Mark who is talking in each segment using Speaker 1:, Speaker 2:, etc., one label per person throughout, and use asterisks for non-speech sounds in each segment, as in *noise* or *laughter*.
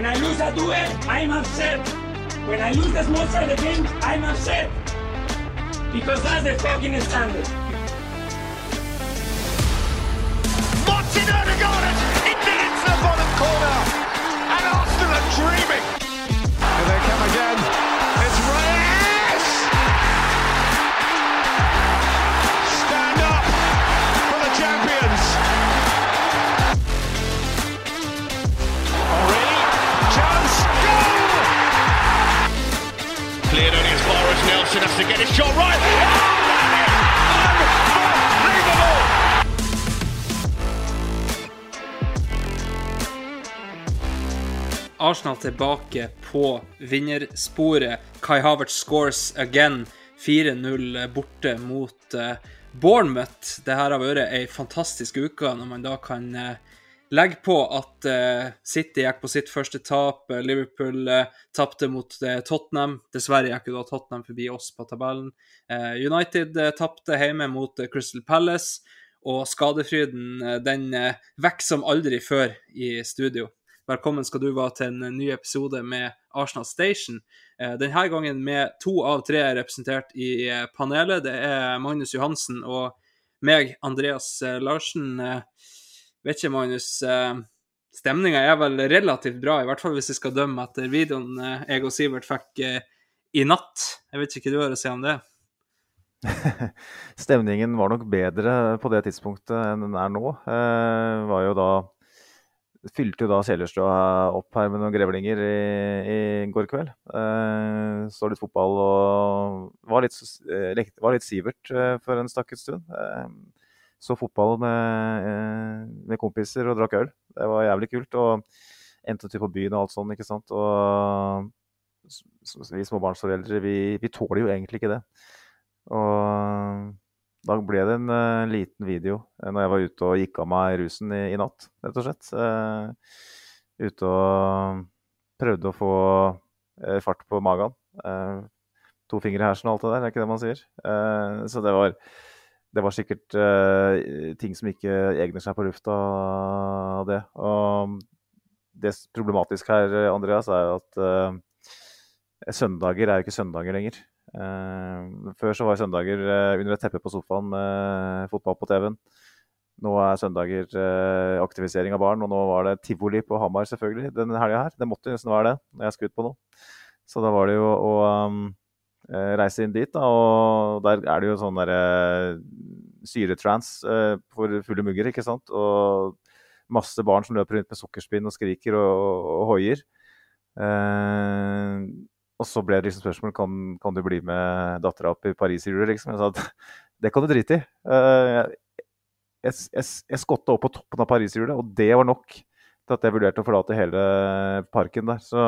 Speaker 1: When I lose a duel, I'm upset. When I lose the small side game, I'm upset. Because that's the fucking standard.
Speaker 2: Martin Odegaard into into the bottom corner. And Arsenal are dreaming. As Nelson has to get his shot right.
Speaker 3: Arsenal tilbake på vinnersporet. Kai Havertz scores again. 4-0 borte mot eh, Bournemouth. Det her har vært ei fantastisk uke, når man da kan eh, legge på at eh, City gikk på sitt første tap. eh, Liverpool uh, tapte mot eh, Tottenham. Dessverre gikk jo da Tottenham forbi oss på tabellen. Eh, United uh, tapte hjemme mot eh, Crystal Palace. Og skadefryden eh, den vokser som aldri før i studio. Velkommen skal du være til en ny episode med Arsenal Station. Eh, Denne gangen med to av tre representert i eh, panelet. Det er Magnus Johansen og meg, Andreas eh, Larsen. Eh, Vet ikke, Magnus. Stemninga er vel relativt bra, i hvert fall hvis jeg skal dømme etter videoen eh, jeg og Sivert fikk eh, i natt. Jeg vet ikke hva du har å si om det? *laughs*
Speaker 4: Stemningen var nok bedre på det tidspunktet enn den er nå. Eh, var jo da Fylte jo da Kjellerstua opp her med noen grevlinger i, i går kveld. Eh, så litt fotball og var litt, eh, var litt Sivert eh, for en stakket stund. Eh, så fotball med, eh, med kompiser og drakk øl. Det var jævlig kult. Og endte til på byen og alt sånt, ikke sant. Og vi småbarnsforeldre, vi, vi tåler jo egentlig ikke det. Og da ble det en uh, liten video eh, når jeg var ute og gikk av meg rusen i, i natt, rett og slett. Uh, ute og prøvde å få uh, fart på magen. To fingre i hersen og alt det der, er ikke det man sier? Så det var, det var sikkert uh, ting som ikke egner seg på lufta det. Og det problematiske her, Andreas, er at uh, søndager er jo ikke søndager lenger. Uh, før så var søndager under et teppe på sofaen med fotball på TV-en. Nå er søndager aktivisering av barn, og nå var det tivoli på Hamar selvfølgelig denne helga her. Det måtte nesten være det når jeg skulle ut på noe. Så da var det jo å um, reise inn dit, da, og der er det jo sånn derre syretrans eh, for fulle mugger, ikke sant. Og masse barn som løper rundt med sukkerspinn og skriker og, og, og hoier. Eh, og så ble det liksom spørsmål kan, kan du bli med dattera opp i Paris i jula, liksom. Jeg sa at *laughs* det kan du drite i. Eh, jeg, jeg, jeg skotta opp på toppen av Pariserhjulet, og det var nok til at jeg vurderte å forlate hele parken der. Så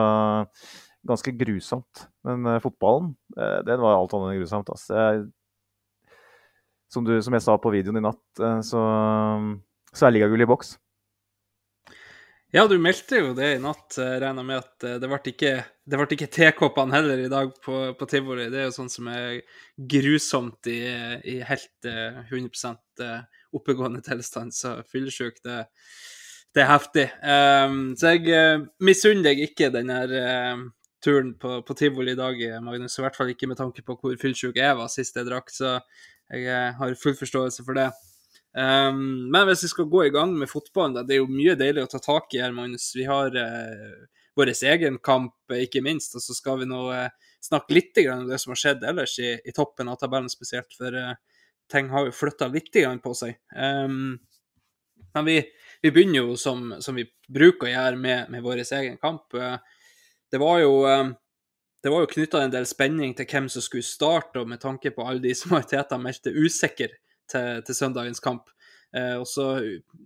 Speaker 4: ganske grusomt. Men uh, fotballen, uh, den var alt annet enn grusomt. Altså. Jeg, som, du, som jeg sa på videoen i natt, uh, så, så er ligagull i boks.
Speaker 3: Ja, du meldte jo det i natt. Regna med at det ble ikke, det ble ikke tekoppene heller i dag på, på tivoli. Det er jo sånn som er grusomt i, i helt eh, 100 eh, oppegående tilstand. Så fyllesyk, det, det er heftig. Um, så jeg uh, misunner deg ikke den her turen på, på tivoli i dag, Magnus. I hvert fall ikke med tanke på hvor fyllesyk jeg var sist jeg drakk. Så jeg eh, har full forståelse for det. Um, men hvis vi skal gå i gang med fotballen, da, det er jo mye deilig å ta tak i her, Magnus. Vi har uh, vår egen kamp, eh, ikke minst, og så skal vi nå uh, snakke litt om det som har skjedd ellers i, i toppen av tabellen spesielt, for uh, ting har jo flytta litt på seg. Um, men vi, vi begynner jo som, som vi bruker å gjøre med, med vår egen kamp. Eh, Det var jo eh, det var jo knytta en del spenning til hvem som skulle starte, og med tanke på alle de *laughs* som har meldte usikker til, til søndagens kamp. Eh, og så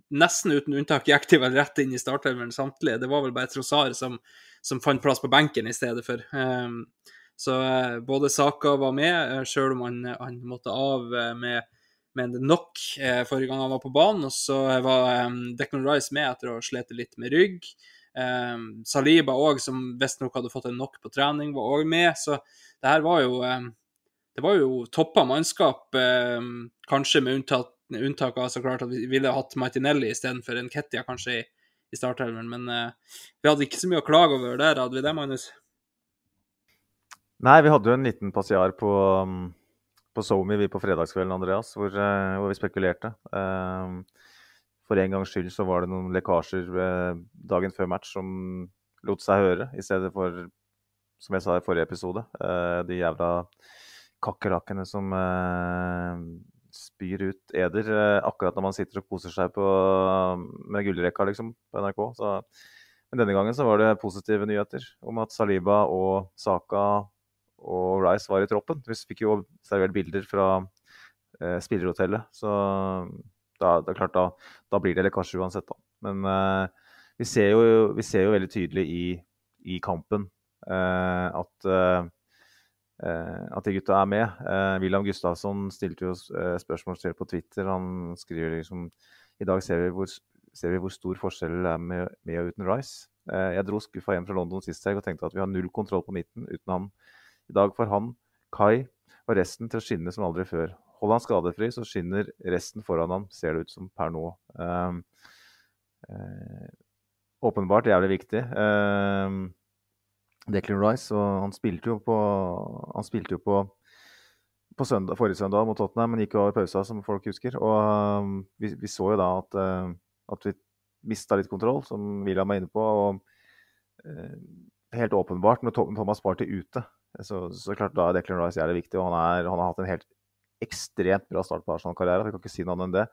Speaker 3: nesten uten unntak gikk de vel rett inn i startelveren samtlige. Det var vel bare Trossar som, som fant plass på benken i stedet for. Eh, så eh, både Saka var med, eh, sjøl om han, han, måtte av eh, med, med nok forrige gang han var på banen. Og så var Declan Rice med etter å ha slitt litt med rygg. Um, Saliba òg, som visstnok hadde fått en nok på trening, var òg med. Så det her var jo um, det var jo toppa mannskap, eh, kanskje med unntak, av så klart at vi ville hatt Martinelli istedenfor en Kettia kanskje i, i startelveren. Men eh, vi hadde ikke så mye å klage over der, hadde vi det, Magnus?
Speaker 4: Nei, vi hadde jo en liten passiar på, um, på SoMe vi på fredagskvelden, Andreas, hvor, uh, hvor vi spekulerte. Uh, for en gangs skyld så var det noen lekkasjer uh, dagen før match som lot seg høre, i stedet for, som jeg sa i forrige episode, de jævla kakerlakkene som eh, spyr ut eder eh, akkurat når man sitter og koser seg på, med gullrekka liksom, på NRK. Så, men denne gangen så var det positive nyheter om at Saliba og Saka og Rice var i troppen. Vi fikk jo servert bilder fra eh, spillerhotellet, så da, det er klart da, da blir det lekkasje uansett, da. Men uh, vi, ser jo, vi, ser jo, veldig tydelig i, i kampen uh, at Eh, at de gutta er med. William Gustavsson stilte jo spørsmål selv på Twitter. Han skriver liksom I dag ser vi hvor, ser vi hvor stor forskjell det er med, med og uten Rice. Jeg dro skuffa hjem fra London sist helg og tenkte at vi har null kontroll på midten uten han. I dag får han, Kai og resten til å skinne som aldri før. Hold han skadefri, så skinner resten foran han, ser det ut som per nå. Uh, uh, åpenbart jævlig viktig. Uh, Declan Rice. Og han spilte jo på, han spilte jo på, på søndag, forrige søndag mot Tottenham, men gikk jo over pausa, som folk husker. Og um, vi, vi, så jo da at, uh, at vi mista litt kontroll, som William var inne på. og uh, Helt åpenbart, når Thomas Party ute, så, så klart da er Declan Rice jævlig viktig. og han, er, han har hatt en helt ekstremt bra start på Arsenal-karrieren. Vi kan ikke si noe annet enn det.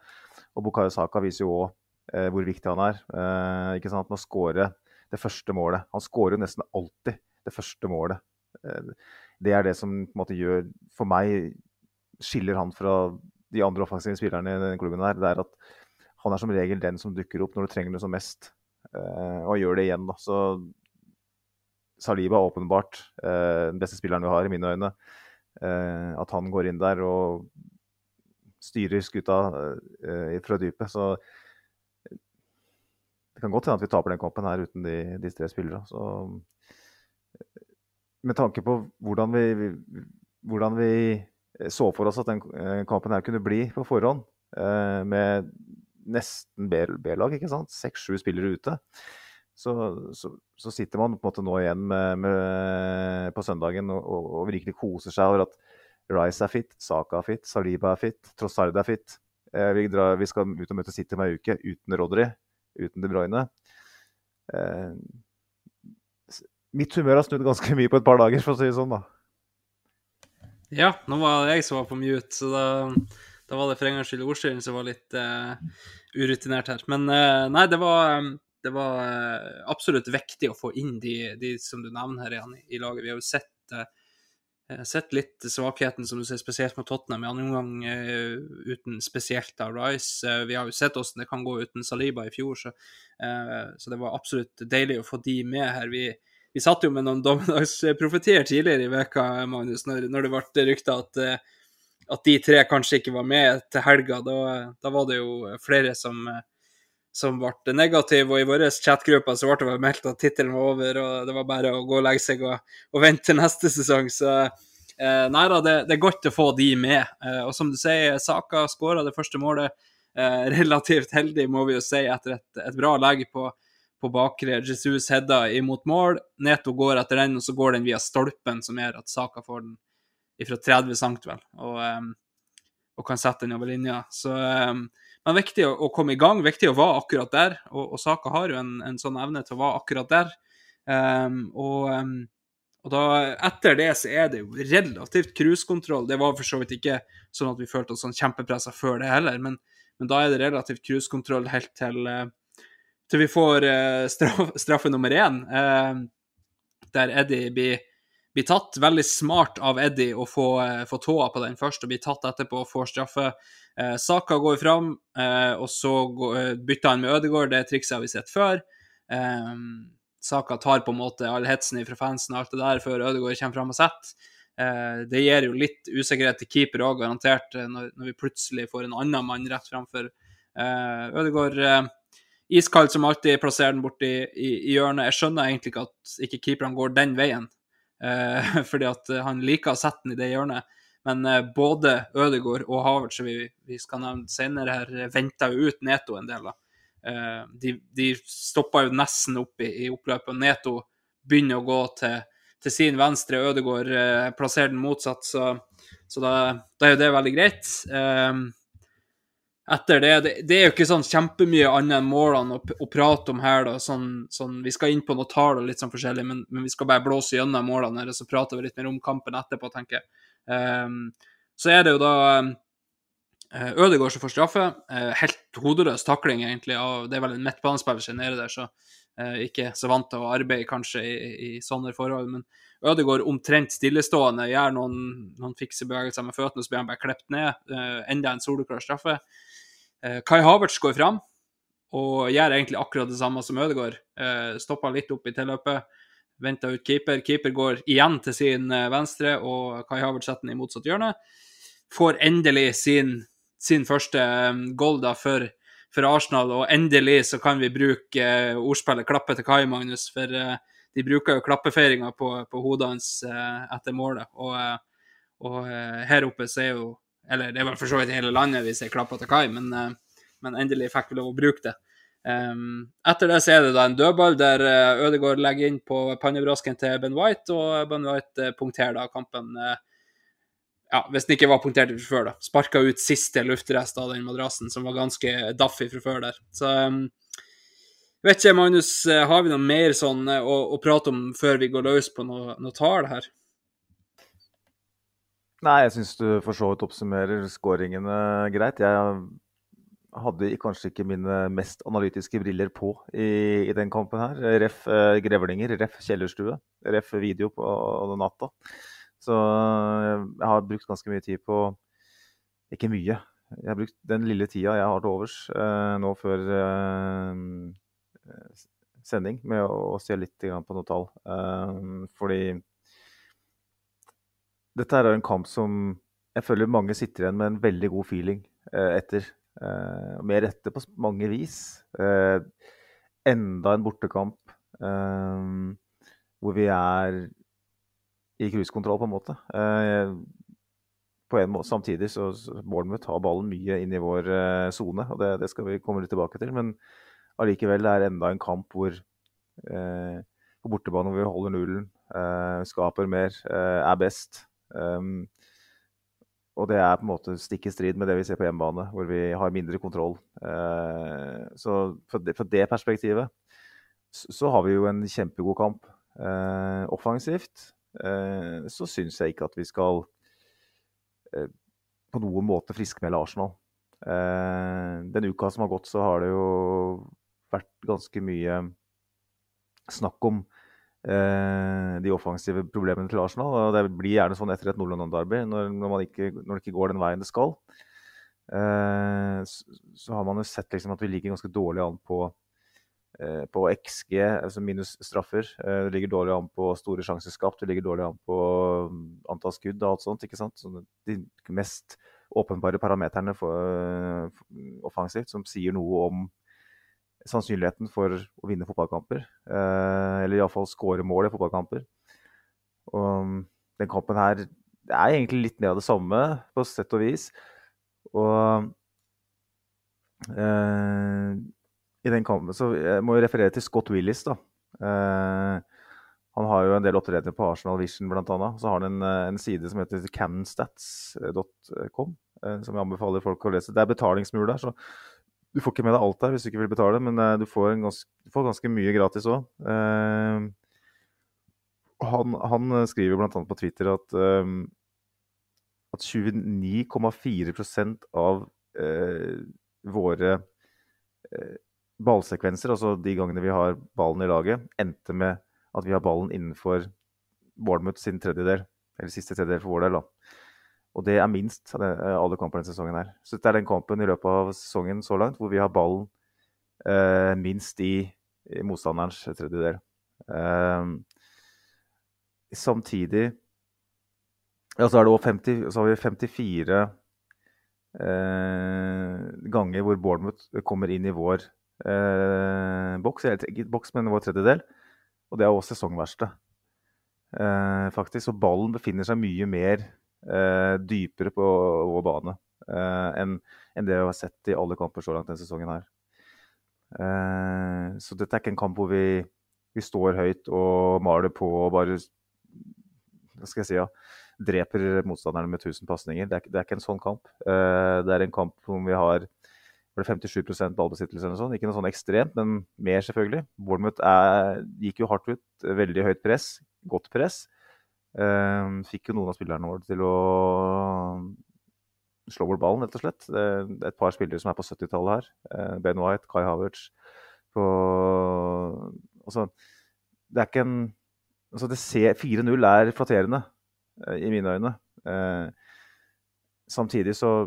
Speaker 4: Og Bukayo Saka viser jo òg eh, hvor viktig han er. Eh, ikke sant? Med å skåre det første målet. Han skårer jo nesten alltid det første målet. Eh, det er det som på en måte gjør For meg skiller han fra de andre offensive spillerne i denne klubben. her, det er at Han er som regel den som dukker opp når du trenger det som mest, eh, og gjør det igjen. da, så Saliba er åpenbart eh, den beste spilleren vi har, i mine øyne. At han går inn der og styrer skuta fra dypet. Så det kan godt hende at vi taper den kampen her uten de, de tre spillerne. Så med tanke på hvordan vi, hvordan vi, så for oss at den eh, kampen her kunne bli på forhånd, eh, med nesten B-lag, ikke sant, seks-sju spillere ute, så, så, så, sitter man på en måte nå igjen med, med, på søndagen og, og, og, virkelig koser seg over at Rice er fit, Saka er fit, Saliba er fit, Trossard er fit. Eh, vi, drar, vi, skal ut og møte City om ei uke uten Rodry uten De Bruyne. Eh, mitt humør har snudd ganske mye på et par dager, for å si det sånn, da.
Speaker 3: Ja, nå var det jeg som var på mute, så da, da var det for en gangs skyld ordstyren som var litt uh, urutinert her. Men uh, nei, det var, det var uh, absolutt viktig å få inn de, de som du nevner her igjen i, laget. Vi har jo sett uh, sett litt svakheten som du ser spesielt mot Tottenham i andre omgang uh, uten spesielt av Rice. Uh, vi har jo sett hvordan det kan gå uten Saliba i fjor, så, så det var absolutt deilig å få de med her. Vi, vi satt jo med noen dommedagsprofetier tidligere i veka, Magnus, når, når det ble rykta at, at, de tre kanskje ikke var med til helga. Da, da var det jo flere som som ble negativ, og i vår chatgruppe så ble det meldt at tittelen var over, og det var bare å gå og legge seg og, og vente til neste sesong. Så eh, nei da, det, det, er godt å få de med. Eh, og som du sier, Saka skåra det første målet. Eh, *laughs* relativt heldig, må vi jo si, etter et, et bra legg på, på bakre. Jesus hedda imot mål. Neto går etter den, og så går den via stolpen, som gjør at Saka får den ifra 30 cm, vel, og, um, og, kan sette den over linja. Så um, men viktig å, å, komme i gang, viktig å være akkurat der. Og, og Saka har jo en, en, sånn evne til å være akkurat der. Um, og, um, og, da, etter det så er det jo relativt cruisekontroll. Det var for så vidt ikke sånn at vi følte oss sånn kjempepressa før det heller, men, men, da er det relativt cruisekontroll helt til, uh, til vi får uh, straff, straffe nummer én, uh, der Eddie blir blir tatt. Veldig smart av Eddie å få, eh, få tåa på den først og bli tatt etterpå og får straffe. Eh, Saka går fram, eh, og så går, eh, bytter han med Ødegaard. Det trikset har vi sett før. Eh, Saka tar på en måte all hetsen fra fansen og alt det der før Ødegaard kommer fram og setter. Eh, det gir jo litt usikkerhet til keeper òg, garantert, når, når vi plutselig får en annen mann rett framfor. Ødegaard iskald som alltid, plasserer den borti i, i, hjørnet. Jeg skjønner egentlig ikke at ikke keeperne går den veien, *laughs* fordi at eh, han liker å sette den i det hjørnet. Men eh, både Ødegaard og Havertz, som vi, vi skal nevne senere her, eh, venta jo ut Neto en del. da. Eh, de, de stoppa jo nesten opp i, i oppløpet, og Neto begynner å gå til, til sin venstre. Ødegaard eh, plasserer den motsatt, så, så da, da er jo det veldig greit. Eh, etter det, det Det er jo ikke sånn kjempemye annet enn målene å, å prate om her, da. Sånn, sånn, vi skal inn på noen tall og litt sånn forskjellig, men, men vi skal bare blåse gjennom målene her, og så prater vi litt mer om kampen etterpå, tenker jeg. Um, så er det jo da um, Ødegaard som får straffe. Uh, helt hodeløs takling, egentlig. Av, det er vel en midtbanespiller som er nede der, så uh, ikke så vant til å arbeide kanskje i, i sånne forhold. Men Ødegaard omtrent stillestående, gjør noen, noen fikse bevegelser med føttene, så blir han bare klept ned. Uh, enda en soleklar straffe. Eh, Kai Havertz går fram og gjør egentlig akkurat det samme som Ødegaard. Eh, stopper litt opp i tilløpet, venter ut keeper. Keeper går igjen til sin eh, venstre, og Kai Havertz setter den i motsatt hjørne. Får endelig sin, sin første goal da for, for Arsenal, og endelig så kan vi bruke ordspillet 'klappe til Kai', Magnus. For de bruker jo klappefeiringa på, på hodet hans etter målet. Og, og her oppe så er jo Eller det vel for så vidt hele landet vi jeg 'klappa til Kai', men, eh, men endelig fikk vi lov å bruke det. Um, etter det så er det da en dødball der uh, Ødegaard legger inn på pannebrasken til Ben White, og Ben White uh, punkterer da kampen. Ja, hvis den ikke var punktert fra før, da. Sparka ut siste luftrest av den madrassen, som var ganske daffy fra før der. Så um, vet ikke, Magnus, har vi noe mer sånn å, å prate om før vi går løs på noe, noe tall her?
Speaker 4: Nei, jeg syns du for så vidt oppsummerer skåringene greit. Jeg hadde kanskje ikke mine mest analytiske briller på i, i den kampen her. Ref eh, grevlinger, ref kjellerstue, ref video på natta. Så eh, jeg har brukt ganske mye tid på Ikke mye. Jeg har brukt den lille tida jeg har til overs eh, nå før eh, sending med å, å se litt på noe tall. Eh, fordi dette er en kamp som jeg føler mange sitter igjen med en veldig god feeling eh, etter. Eh, med rette på mange vis. Eh, enda en bortekamp eh, hvor vi er i cruisekontroll, på en måte. Eh, på en måte. Samtidig så Bournemouth har ballen mye inn i vår eh, sone, og det, det skal vi komme litt tilbake til. Men allikevel det er enda en kamp hvor på bortebane hvor vi holder nullen, skaper mer, er best. Um, og det er på en måte stikk i strid med det vi ser på hjemmebane, hvor vi har mindre kontroll. Uh, så fra det, det perspektivet så, så har vi jo en kjempegod kamp. uh, offensivt Uh, så syns jeg ikke at vi skal eh, på noen måte friskmelde Arsenal. Den uka som har gått, så har det jo vært ganske mye snakk om de offensive problemene til Arsenal. og Det blir gjerne sånn etter et Nord-London-derby, når, når, når det ikke går den veien det skal. Eh, så, så har man jo sett liksom at vi ligger ganske dårlig an på, eh, på XG, altså minus straffer. Eh, vi ligger dårlig an på store sjanser skapt, vi ligger dårlig an på mm, antall skudd og alt sånt. ikke sant? Så de mest åpenbare parameterne for, for, offensivt som sier noe om sannsynligheten for å vinne fotballkamper. Eh, eller iallfall skåre mål i fotballkamper. Og mm, den kampen her er egentlig litt mer av det samme, på sett og vis. Og eh, i den kampen Så jeg må jeg referere til Scott Willis, da. Eh, han har jo en del opptredener på Arsenal Vision bl.a. Så har han en, en side som heter cannonstats.com, eh, som jeg anbefaler folk å lese. Det er betalingsmur der, så du får ikke med deg alt der hvis du ikke vil betale, men eh, du får, en gans, du får ganske mye gratis òg. Eh, han, han eh, skriver bl.a. på Twitter at, eh, at 29,4 av eh, våre eh, ballsekvenser, altså de gangene vi har ballen i laget, endte med at vi har ballen innenfor Bournemouth sin tredjedel. Eller siste tredjedel for vår del, da. Og det er minst av eh, alle kampene denne sesongen her. Så dette er den kampen i løpet av sesongen så langt hvor vi har ballen eh, minst i, i motstanderens tredjedel. Eh, samtidig ja, så, er det 50, så har vi 54 eh, ganger hvor Bournemouth kommer inn i vår eh, boks, eller ikke boks, men vår tredjedel. Og det er også sesongverste, eh, faktisk. Så ballen befinner seg mye mer dypere på vår bane eh, enn det vi har sett i alle kamper så langt denne sesongen her. Eh, så dette er ikke en kamp hvor vi, vi står høyt og maler på og bare hva skal jeg si, ja, dreper motstanderne med 1000 pasninger. Det, det er ikke en sånn kamp. Eh, det er en kamp hvor vi har var det 57 ballbesittelse eller noe sånt. Ikke noe sånn ekstremt, men mer, selvfølgelig. Bournemouth er, gikk jo hardt ut. Veldig høyt press. Godt press. Eh, fikk jo noen av spillerne våre til å slå bort ballen, rett og slett. Et par spillere som er på 70-tallet her. Eh, ben White, Kai Havertz på Altså, det er ikke en altså det ser 4-0 er flatterende eh, i mine øyne. Eh, samtidig så,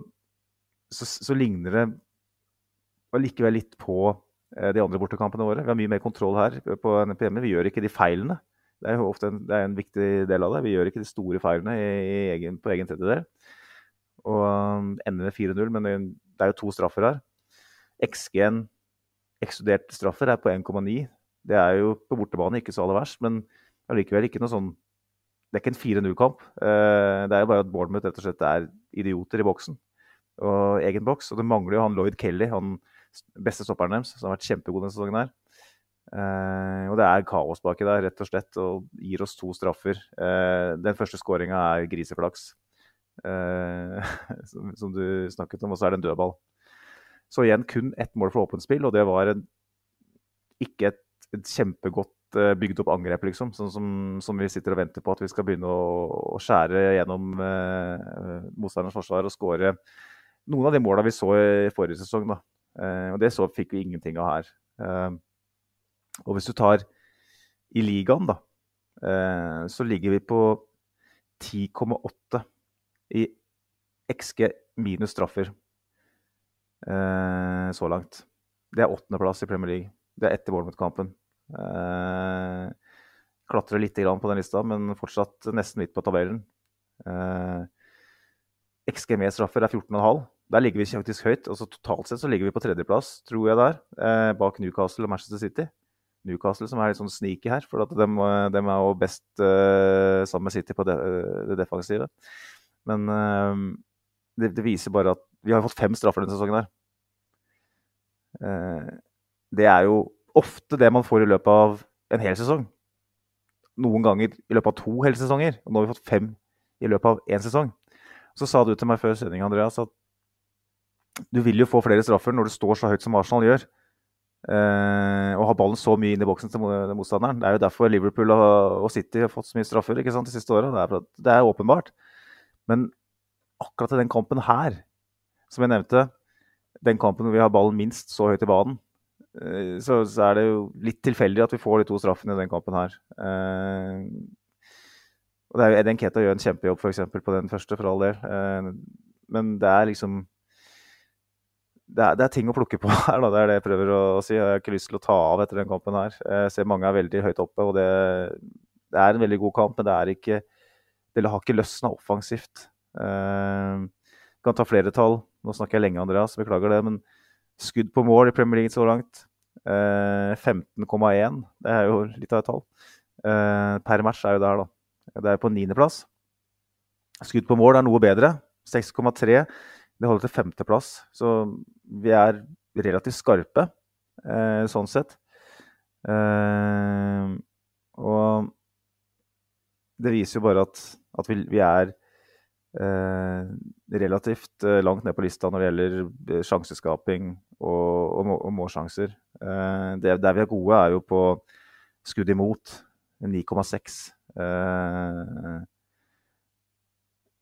Speaker 4: så, så ligner det allikevel litt på eh, de andre bortekampene våre. Vi har mye mer kontroll her på NPM. Vi gjør ikke de feilene. Det er jo ofte en, er en viktig del av det. Vi gjør ikke de store feilene i, i egen, på egen tredjedel. Og um, ender med 4-0, men det er jo to straffer her. XG-en, ekskludert straffer, er på 1,9. Det er jo på bortebane ikke så aller verst, men allikevel ikke noe sånn Det er ikke en 4-0-kamp. Eh, det er jo bare at Bournemouth rett og slett er idioter i boksen. Og egen boks. Og det mangler jo han Lloyd Kelly, han beste stopperen deres, som har vært kjempegod denne sesongen her. Eh, og det er kaos baki der, rett og slett, og gir oss to straffer. Eh, den første skåringa er griseflaks, eh, *laughs* som, som du snakket om, og så er det en dødball. Så igjen kun ett mål for åpent spill, og det var en, ikke et, et kjempegodt bygd opp angrep, liksom. Sånn som, som vi sitter og venter på at vi skal begynne å, å skjære gjennom eh, motstanderens forsvar og skåre noen av de måla vi så i forrige sesong. Da. Eh, og det så fikk vi ingenting av her. Eh, og hvis du tar i ligaen, da, eh, så ligger vi på 10,8 i XG minus straffer eh, så langt. Det er åttendeplass i Premier League. Det er etter Bournemouth-kampen. Eh, klatrer litt på den lista, men fortsatt nesten midt på tabellen. XG med straffer er 14,5. Der ligger vi faktisk høyt. altså Totalt sett så ligger vi på tredjeplass, tror jeg der, er, bak Newcastle og Manchester City. Newcastle som er litt sånn sneaky her, for at de, de er jo best uh, sammen med City på det, det defensive. Men uh, det, det viser bare at vi har fått fem straffer denne sesongen her. Uh, det er jo ofte det man får i løpet av en hel sesong. Noen ganger i løpet av to hele sesonger. Og nå har vi fått fem i løpet av én sesong. Så sa du til meg før sending, Andreas, at du vil jo få flere straffer når du står så høyt som Arsenal gjør. Eh, og har ballen så mye inn i boksen til motstanderen. Det er jo derfor Liverpool og, City har fått så mye straffer ikke sant, de siste åra. Det, det er åpenbart. Men akkurat i den kampen her, som jeg nevnte, den kampen hvor vi har ballen minst så høyt i banen, eh, så, så er det jo litt tilfeldig at vi får de to straffene i den kampen her. Eh, og det er jo Eden Keta gjør en kjempejobb eksempel, på den første, for all del. Eh, men det er liksom det er, det er ting å plukke på *laughs* her, da. Det er det jeg prøver å si. Jeg har ikke lyst til å ta av etter den kampen her. Jeg ser mange er veldig høyt oppe, og det, det er en veldig god kamp, men det er ikke Det har ikke løsna offensivt. Uh, kan ta flere tall. Nå snakker jeg lenge, Andreas, beklager det. Men skudd på mål i Premier League så langt. Uh, 15,1. Det er jo litt av et tall. Uh, per match er jo det her, da. Det er på niendeplass. Skudd på mål er noe bedre. 6,3. Det holder til femteplass. Så vi er relativt skarpe eh, sånn sett. Eh, og det viser jo bare at, at vi, vi er eh, relativt langt ned på lista når det gjelder sjanseskaping og, og, og målsjanser. Det, der vi er gode, er jo på skudd imot. 9,6. Eh,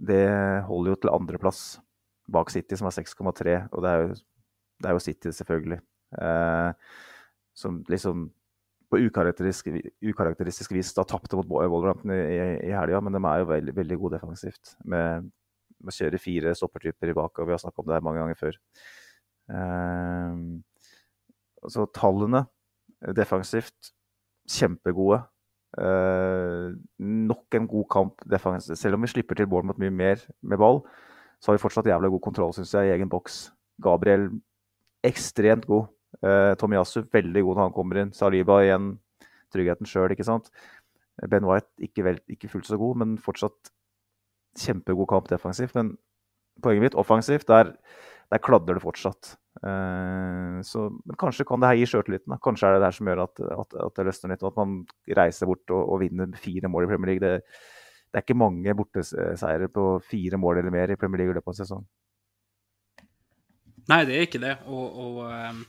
Speaker 4: det holder jo til andreplass bak City, som er 6,3. Og det er, jo, det er jo City, selvfølgelig. Eh, som liksom På ukarakteristisk, ukarakteristisk vis da tapte mot Wolverhampton i, i, i helga, men de er jo veldig, veldig gode defensivt. Med, å kjøre fire stoppertyper i bak, og vi har snakket om det her mange ganger før. Eh, så tallene defensivt kjempegode. Eh, nok en god kamp defensivt. Selv om vi slipper til Bournemouth mye mer med ball, så har vi fortsatt jævlig god kontroll, syns jeg, i egen boks. Gabriel ekstremt god. Uh, Tomiyasu veldig god når han kommer inn. Saliba igjen tryggheten sjøl, ikke sant. Ben White ikke, vel, ikke, fullt så god, men fortsatt kjempegod kamp defensivt. Men poenget mitt, offensivt, der, der kladder det fortsatt. Uh, så, men kanskje kan det her gi sjøltilliten. Kanskje er det det her som gjør at, at, at det løsner litt, og at man reiser bort og, og vinner fire mål i Premier League. Det, det er ikke mange borteseiere på fire mål eller mer i Premier League i løpet av en sesong.
Speaker 3: Nei, det er ikke det. Og, og um,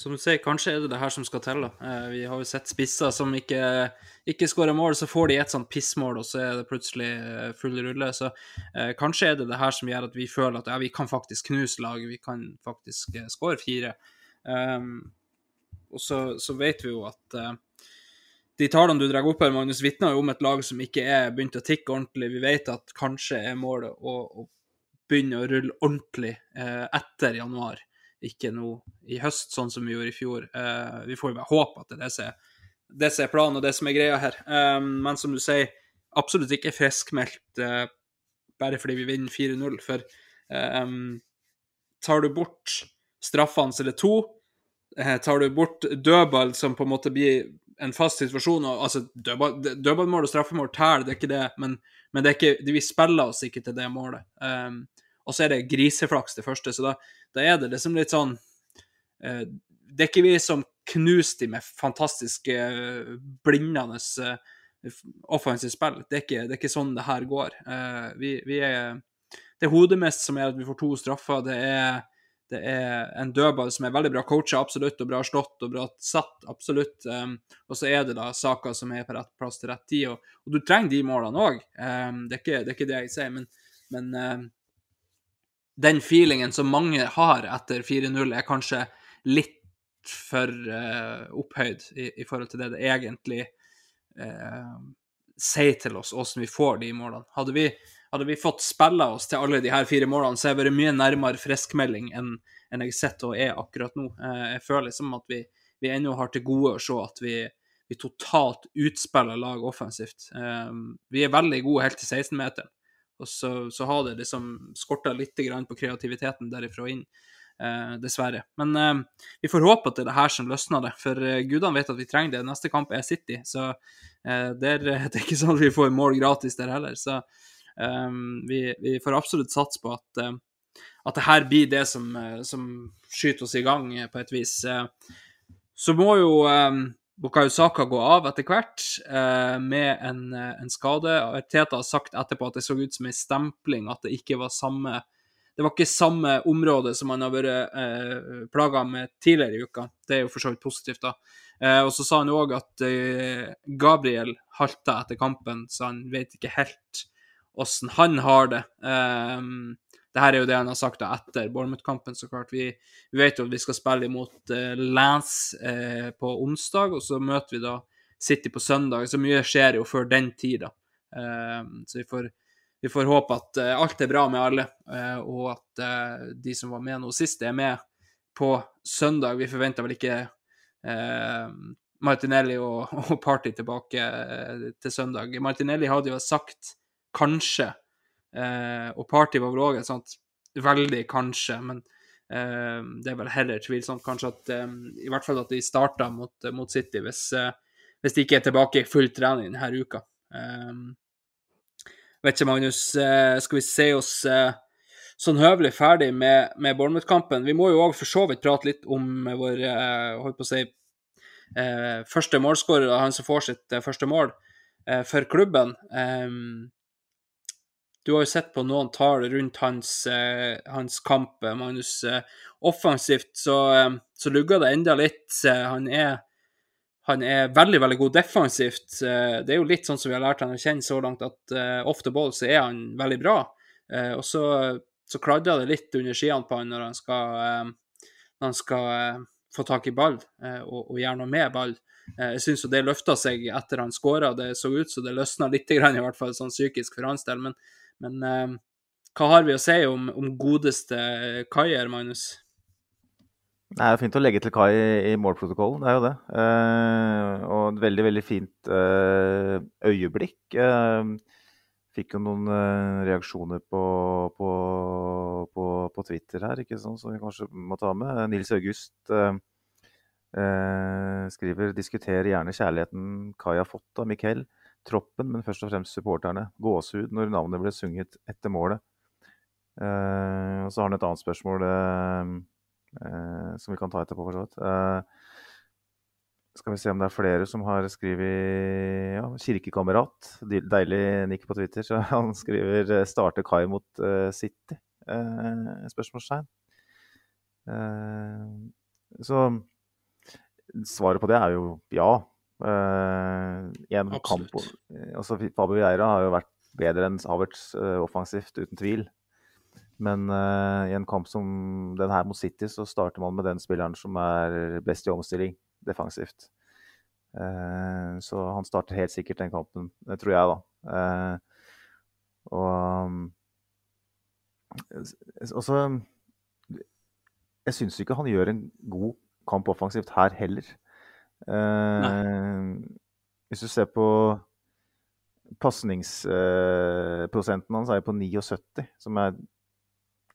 Speaker 3: som du sier, kanskje er det det her som skal til. Uh, vi har jo sett spisser som ikke, ikke skårer mål, så får de et sånt pissmål, og så er det plutselig uh, full rulle. Så uh, kanskje er det det her som gjør at vi føler at ja, vi kan faktisk knuse laget, vi kan faktisk uh, skåre fire. Um, og så, så, vet vi jo at de tallene du drar opp her, Magnus, vitner jo om et lag som ikke er begynt å tikke ordentlig. Vi vet at kanskje er målet å, å begynne å rulle ordentlig eh, etter januar, ikke nå i høst, sånn som vi gjorde i fjor. Eh, vi får jo bare håpe at det er det som er, det som er planen og det som er greia her. Um, men som du sier, absolutt ikke friskmeldt bare fordi vi vinner 4-0. For tar du bort straffene, så er det to. Tar du bort dødball, som på en måte blir en fast situasjon og, altså, Dødballmål og straffemål teller, det er ikke det, men, men det ikke, vi spiller oss ikke til det målet. Um, og så er det griseflaks det første, så da, da er det liksom litt sånn uh, Det er ikke vi som knuser de med fantastiske, uh, blindende uh, offensive spill. Det er, ikke, det er, ikke, sånn det her går. Vi, vi, er Det er hodemest som er at vi får to straffer. Det er det er en dødball som er veldig bra coacha, absolutt, og bra slått og bra satt, absolutt. Um, og så er det da saker som er på rett plass til rett tid, og, og du trenger de målene òg. Um, det, det, er ikke det jeg sier, men, men um, den feelingen som mange har etter 4-0, er kanskje litt for uh, opphøyd i, i, forhold til det det egentlig uh, sier til oss, åssen vi får de målene. Hadde vi hadde vi fått spilla oss til alle de her fire målene, så har jeg vært mye nærmere friskmelding enn, enn jeg sitter og er akkurat nå. Eh, jeg føler liksom at vi, vi ennå har til gode å se at vi, vi totalt utspiller lag offensivt. Eh, vi er veldig gode helt til 16-meteren, og så, så, har det liksom skorta litt på kreativiteten derifra inn. Eh, dessverre. Men eh, vi får håpe at det er det her som løsner det, for uh, gudene vet at vi trenger det. Neste kamp er City, så det er, *laughs* det, er, ikke sånn at vi får mål gratis der heller. Så Um, vi, vi, får absolutt sats på at, uh, at det her blir det som, uh, som, skyter oss i gang, uh, på et vis. så må jo um, Bukayo Saka gå av etter hvert med en, en skade. Teta har sagt etterpå at det så ut som en stempling, at det ikke var samme det var ikke samme område som han har vært eh, plaga med tidligere i uka. Det er jo for så vidt positivt, da. Eh, og så sa han òg at eh, Gabriel halta etter kampen, så han vet ikke helt åssen han har det. Um, det her er jo det han har sagt da etter Bournemouth-kampen, så klart. Vi, vi, vet jo at vi skal spille imot uh, Lance uh, på onsdag, og så møter vi da City på søndag. Så mye skjer jo før den tid, da. Um, så vi får, vi får, håpe at uh, alt er bra med alle, og at de som var med nå sist, er med på søndag. Vi forventer vel ikke Martinelli og, *laughs* og Party tilbake til søndag. Martinelli hadde jo sagt kanskje. Eh, og Party var vel òg et sånt veldig kanskje, men eh, det er vel heller tvilsomt kanskje at eh, I hvert fall at de starta mot, mot, City, hvis, eh, hvis, de ikke er tilbake i full trening denne uka. Eh, vet ikke, Magnus, eh, skal vi se oss sånn høvelig ferdig med, med Bournemouth-kampen? Vi må jo òg for så vidt prate litt om vår holdt på å si, første målskårer, han som får sitt første mål for klubben. Um, du har jo sett på noen tall rundt hans, eh, hans kamp, eh, Magnus. Eh, offensivt så, så lugger det enda litt. Han er, han er veldig, veldig god defensivt. Det er jo litt sånn som vi har lært han å kjenne så langt, at ofte ball så er han veldig bra. og så, så kladder det litt under skiene på han når han skal, når han skal få tak i ball og, og gjøre noe med ball. Jeg syns det løfta seg etter han skåra. Det så ut som det løsna litt, i hvert fall sånn psykisk for hans del. Men, men eh, hva har vi å si om, om godeste Kaier, Magnus?
Speaker 4: Det er fint å legge til Kai i, målprotokollen, det er jo det. Eh, og et veldig, veldig fint eh, øyeblikk. Eh, fikk jo noen eh, reaksjoner på, på, på, på Twitter her, ikke sant, som vi kanskje må ta med. Nils August eh, eh, skriver 'Diskuter gjerne kjærligheten Kai har fått av Mikkel'. Troppen, men først og fremst supporterne. Gåsehud når navnet ble sunget etter målet. Eh, og så har han et annet spørsmål eh, eh, som vi kan ta etterpå, for så vidt. Eh, skal vi se om det er flere som har skrevet ja, 'kirkekamerat'. Deilig nikk på Twitter. Så *laughs* han skriver eh, 'starter Kai mot eh, City'? Spørsmålstegn. Så svaret på det er jo ja. En
Speaker 3: Absolutt.
Speaker 4: kamp, eh, altså Fabio Vieira har jo vært bedre enn Havertz eh, offensivt, uten tvil. Men uh, i en kamp som den her mot City, så starter man med den spilleren som er best i omstilling defensivt. Uh, så han starter helt sikkert den kampen, det tror jeg, da. Uh, og um, s- så Jeg syns ikke han gjør en god kamp offensivt her heller. Eh, hvis du ser på pasningsprosenten hans, er på 79, som er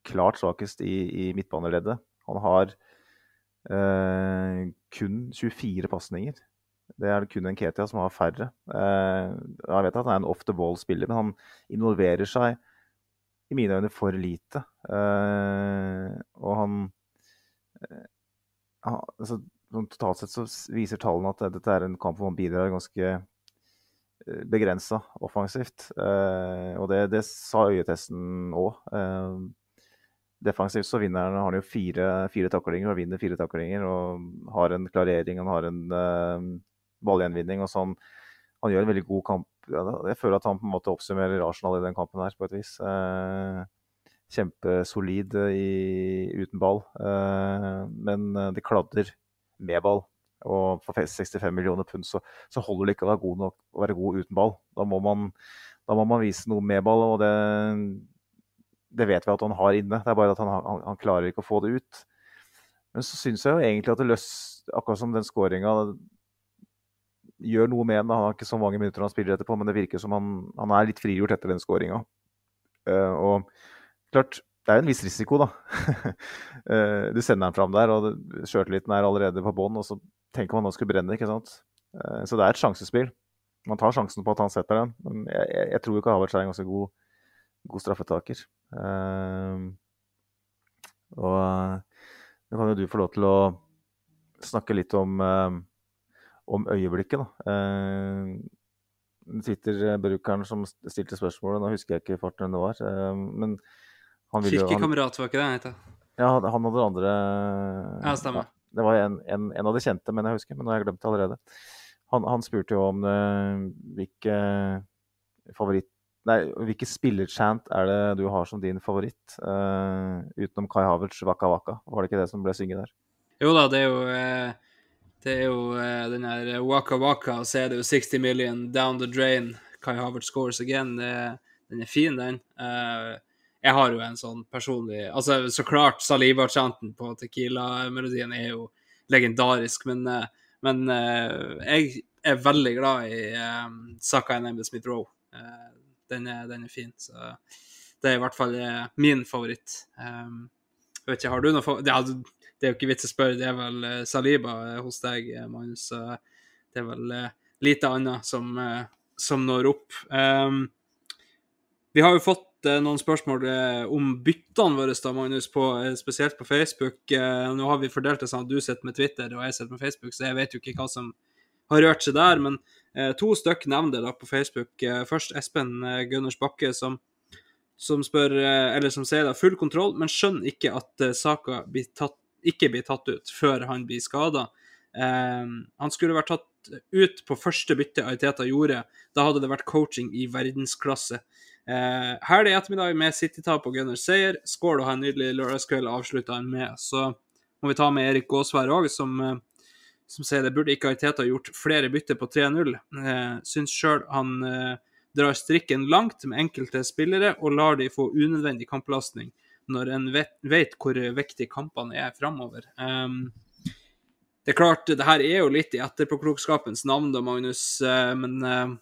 Speaker 4: klart svakest i, i midtbaneleddet. Han har eh, kun 24 pasninger. Det er kun Nketia som har færre. Eh, jeg vet at han er en off the wall-spiller, men han involverer seg i mine øyne for lite. Eh, og han, eh, han altså, sånn Totalt sett så viser tallene at dette er en kamp hvor han bidrar ganske begrensa offensivt. Eh, og det, det sa øyetesten òg. Eh, defensivt så vinner han, han jo fire, fire taklinger og vinner fire taklinger. Og har en klarering, han har en eh, ballgjenvinning. og sånn. Han gjør en veldig god kamp. Jeg føler at han på en måte oppsummerer Arsenal i den kampen her, på et vis. Eh, kjempesolid eh, i, uten ball. Eh, men eh, det kladder med ball. Og for 65 millioner pund så, så holder det ikke å være god nok å være god uten ball. Da må man, da må man vise noe med ball, og det, det vet vi at han har inne. Det er bare at han, han, han klarer ikke å få det ut. Men så syns jeg jo egentlig at det løs, akkurat som den skåringa gjør noe med ham. Han har ikke så mange minutter han spiller etterpå, men det virker som han, han er litt frigjort etter den skåringa. og klart, det er jo en viss risiko, da. *laughs* Eh, du sender den fram der, og sjøltilliten er allerede på bånn, og så tenker man at han skulle brenne, ikke sant. Eh, så det er et sjansespill. Man tar sjansen på at han setter den, men jeg, jeg, tror ikke Havertz er en ganske god, god straffetaker. Eh, og nå kan jo du få lov til å snakke litt om, om øyeblikket, da. Twitter-brukeren som stilte spørsmålet, nå husker jeg ikke farten det var, men
Speaker 3: Kirkekamerat, var ikke det han het?
Speaker 4: ja, han og den andre
Speaker 3: Ja, stemmer.
Speaker 4: det var en, en, en av de kjente, men jeg husker, men nå har jeg glemt det allerede. Han, han spurte jo om det, hvilke favoritt... Nei, hvilke spillerchant er det du har som din favoritt? Uh, utenom Kai Havertz Waka Waka. Var det ikke det som ble synget der?
Speaker 3: Jo da, det er jo eh, Det er jo eh, den her Waka Waka, og så er det jo 60 million down the drain. Kai Havertz scores again. Det, den er fin, den. Eh, jeg har jo en sånn personlig Altså, så klart, Saliba-chanten på Tequila-melodien er jo legendarisk, men, eh, men eh, jeg er veldig glad i um, Saka and Emil Smith Roe. Den, den er fin, så det er i hvert fall min favoritt. Um, vet ikke, har du noe favoritt? Ja, det er jo ikke vits å spørre, det er vel Saliba hos deg, Magnus. Så det er vel lite annet som, som når opp. Um, vi har jo fått eh, noen spørsmål eh, om byttene våre, da, Magnus, på, eh, spesielt på Facebook. Nå har vi fordelt det sånn at du sitter med Twitter og jeg sitter med Facebook, så jeg vet jo ikke hva som har rørt seg der. Men to stykk nevner det da på Facebook. Først Espen Gunners Bakke, som som spør, eller som sier da, full kontroll, men skjønner ikke at saka ikke blir tatt ut før han blir skada. han skulle vært tatt ut på første bytte Ariteta gjorde. Da hadde det vært coaching i verdensklasse. Eh, det i ettermiddag med City-tap og Gunners seier. Skål og ha en nydelig lørdagskveld, avslutta han med. Så må vi ta med Erik Gåsvær òg, som, eh, som sier det burde ikke Ariteta gjort flere bytter på 3-0. Eh, syns sjøl han eh, drar strikken langt med enkelte spillere og lar de få unødvendig kampbelastning når en vet, hvor viktige kampene er framover. Um, det er klart, det her er jo litt i etterpåklokskapens navn, da, Magnus. Uh, men uh,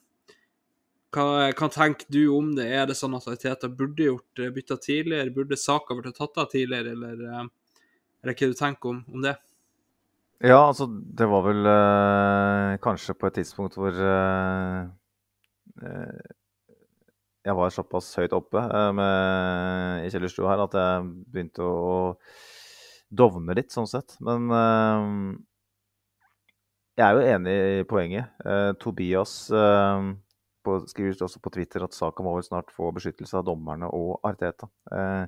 Speaker 3: hva, hva, tenker du om det? Er det sånn at Teta burde gjort uh, bytta tidligere? Burde saka vært tatt av tidligere, eller, eller hva du tenker om, om det?
Speaker 4: Ja, altså det var vel kanskje på et tidspunkt hvor jeg var såpass høyt oppe med, i kjellerstua her at jeg begynte å dovne litt, sånn sett. Men jeg er jo enig i poenget. Eh, Tobias eh, skrives det også på Twitter at Saka må vel snart få beskyttelse av dommerne og Arteta. Eh,